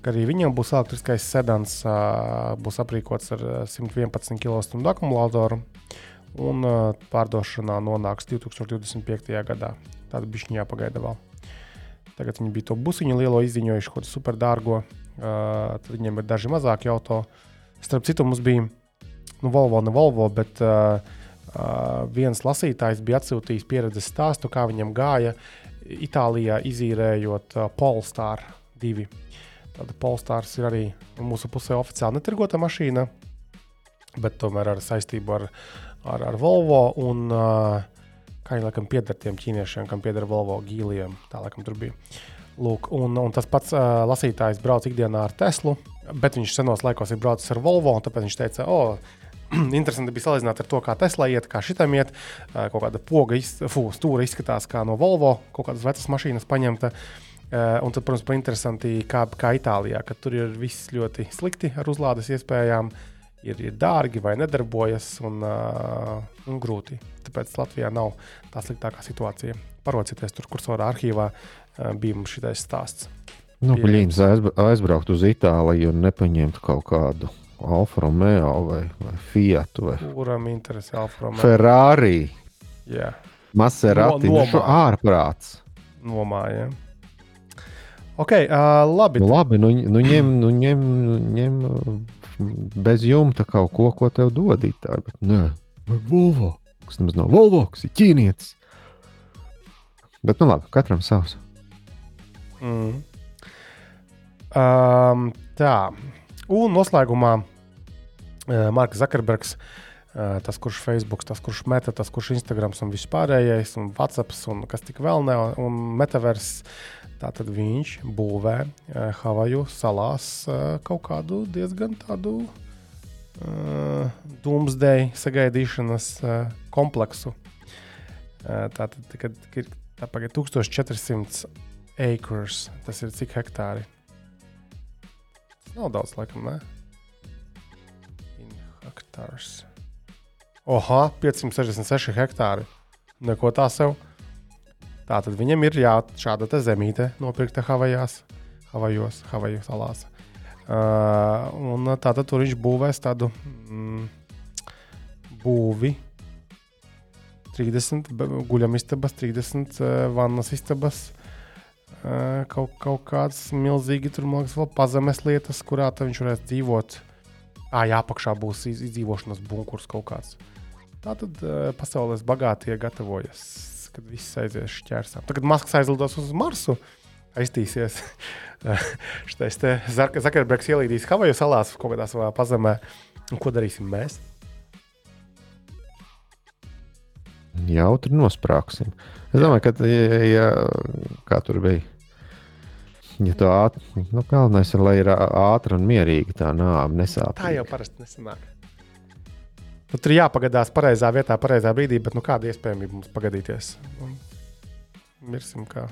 S2: ka arī viņam būs elektriskais sedans, uh, būs aprīkots ar 111 kWh akumulātoru un uh, pārdošanā nonāks 2025. gadā. Tāda bišķiņā jāpagaida vēl. Tagad viņi bija to busiņu lielo izziņojuši, ko super dārgo. Uh, tad viņiem ir daži mazāki auto. Starp citu, mums bija nu, Volvo, ne Volvo, bet uh, uh, viens lasītājs bija atsūtījis pieredzes stāstu, kā viņam gāja Itālijā izīrējot uh, Polestar 2. Tāda Polestars ir arī mūsu pusē oficiāli netirgota mašīna, bet tomēr ar saistību ar, ar, ar Volvo. Un, uh, kā jau laikam pieder tiem ķīniešiem, kam pieder Volvo gīliem. Tā laikam tur bija. Lūk, un, un tas pats uh, lasītājs brauc ikdienā ar Teslu, bet viņš senos laikos ir braucis ar Volvo, un tāpēc viņš teica, o, oh, interesanti bija salīdzināt ar to, kā Tesla iet, kā šitam iet. Kaut kāda poga, iz, fū, stūra izskatās kā no Volvo, kaut kādas vecas mašīnas paņemta. Un tad, protams, par interesanti, kā, kā Itālijā, ka tur ir viss ļoti slikti ar uzlādes iespējām. Uh, ir, ir dārgi vai nedarbojas un, uh, un grūti. Tāpēc Latvijā nav tā sliktākā situācija. Parocieties tur, kur savā arhīvā uh, bija mums šis stāsts.
S3: Nu, Blīns aizbraukt uz Itāliju un nepaņemt kaut kādu Alfa Romeo vai, vai Fiat. Vai
S2: Kuram interesē Alfa Romeo?
S3: Ferrari.
S2: Jā.
S3: Maserati. No, nu, ārprāts.
S2: Nomājam. Ok, uh, labi.
S3: Nu, labi, nu, nu ņem, nu, ņem, ņem bez jumta kaut ko, ko tev dod Itālijā. Bet nē, vai Volvo, kas nemaz nav Volvo, kas ir ķīnietis. Bet nu labi, katram savs.
S2: Mm. Um, tā, un noslēgumā uh, Marks Zakarbergs. Uh, tas, kurš Facebook, tas, kurš meta, tas, kurš Instagram un viss pārējais, un WhatsApp, un kas tik vēl ne, un Metaverse Tātad viņš būvē uh, Havaju salās uh, kaut kādu diezgan tādu uh, dūmsdēju sagaidīšanas uh, kompleksu. Uh, tātad, kad ir tā pagaid 1400 acres, tas ir cik hektāri? Tas nav daudz, laikam, ne? In hektārs. Oha, 566 hektāri. Neko tā sev. Tātad viņam ir jā, šāda zemīte nopirkta Havajās, Havajos, Havaju salās. Uh, un tātad tur viņš būvēs tādu mm, būvi. 30 guļamistabas, 30 uh, vannas istabas, uh, kaut, kaut kādas milzīgi tur, man liekas, vēl pazemes lietas, kurā tad viņš varēs dzīvot. Ah, jā, apakšā būs iz- izdzīvošanas bunkurs kaut kāds. Tā tad uh, pasaules bagātie gatavojas, kad viss aizies šķērsām. Tagad Maskis aizlidos uz Marsu, aiztīsies. Šitais te Zak- Zakarbergs ielīdīs Havaju salās kaut kādā savā pazemē. Un ko darīsim mēs?
S3: Jautri nosprāgsim. Es domāju, ka, ja, ja, kā tur bija, ja tā ātri, nu, galvenais ir, lai ir ātra un mierīga tā nāve, nesāpīga.
S2: Tā jau parasti nesanāk. Nu, tur jāpagadās pareizā vietā, pareizā brīdī, bet nu, kāda iespējamība mums pagadīties? Un Mirsim, kā.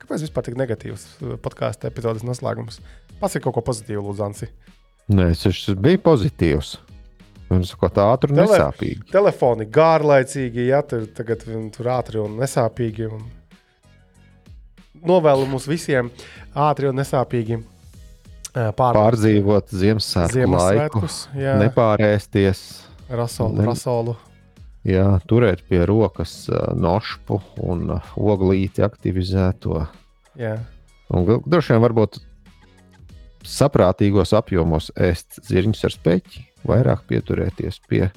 S2: Kāpēc vispār tik negatīvs uh, podkāstu epizodes noslēgums? Pasaki kaut ko pozitīvu, Lūdzu.
S3: Nē, esmu bijis pozitīvs. Un kā ātri un
S2: Tele-
S3: nesāpīgi.
S2: Telefoni garlaicīgi, ja tur tagad tur ātri un nesāpīgi. Un... Novēlu mums visiem ātri un nesāpīgi uh, pār...
S3: Pārdzīvot Ziemassvētku laiku, nepārēsties,
S2: rasolu,
S3: ne-
S2: rasolu.
S3: jā, turēt pie rokas ā, nošpu un ā, oglīti aktivizēto.
S2: Jā.
S3: Un droši vien varbūt saprātīgos apjomos ēst zirņus ar speķi, vairāk pieturēties pie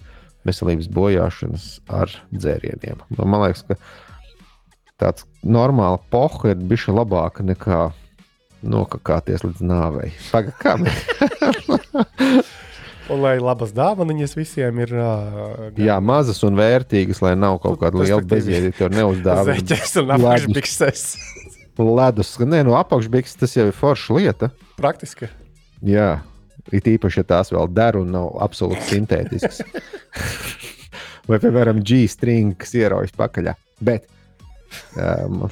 S3: veselības bojāšanas ar dzērieniem. Nu, Man liekas, ka tāds normāls poha ir bijis labāka nekā nokakāties līdz nāvei. Pagaidām,
S2: Un lai labas dāvanas visiem ir. Uh,
S3: jā, mazas un vērtīgas, lai nav kaut kāda liela bezjēdzīga. Tur neuzdāvina
S2: Zeķes un apakšbikses.
S3: ledus. Nē, no apakšbiks tas jau ir forša lieta.
S2: Praktiski.
S3: Jā, it īpaši, ja tās vēl der un nav absolūti sintētisks. Vai, piemēram, G-string, kas ieraujas pakaļ. Bet um,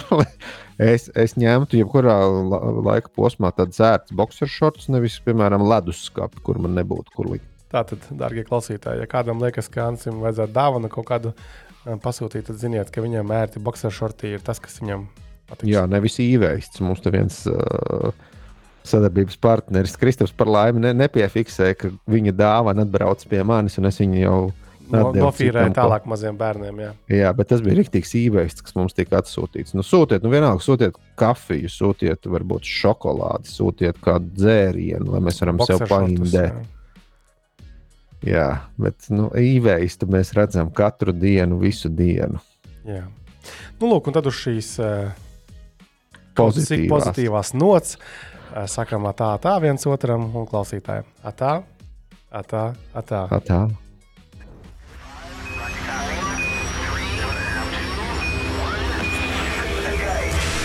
S3: es, es ņemtu, jebkurā la laika posmā, tādu zērtu boxer shorts, nevis, piemēram, leduskapi, kur man nebūtu kur likt.
S2: Tātad, darbie klausītāji, ja kādam liekas, ka Ansim vajadzētu dāvanu kaut kādu uh, pasūtīt, tad ziniet, ka viņam ērti boxer shorti ir tas, kas viņam patīk.
S3: Jā, nevis īveists. Mums te viens uh, sadarbības partneris, Kristofers, par laimi ne, nepiefiksēja, ka viņa dāvana atbrauc pie manis, un es viņu jau atdevu
S2: nofīrēja tālāk maziem bērniem. Jā.
S3: Jā, bet tas bija rīktīgs īveists, kas mums tika atsūtīts. Nu, sūtiet, nu vienalga, sūtiet kafiju, sūtiet, varbūt šokolādi, sūtiet kādu dzērienu, lai mēs varam sev
S2: Boxer shortus,
S3: paindēt.
S2: jā.
S3: Jā, bet nu, īveistu mēs redzam katru dienu, visu dienu.
S2: Jā. Nu, lūk, un tad uz šīs uh,
S3: Pozitīvās.
S2: pozitīvās nots uh, sakām tā, tā viens otram un klausītājiem. Atā, atā, atā.
S3: Tā, tā.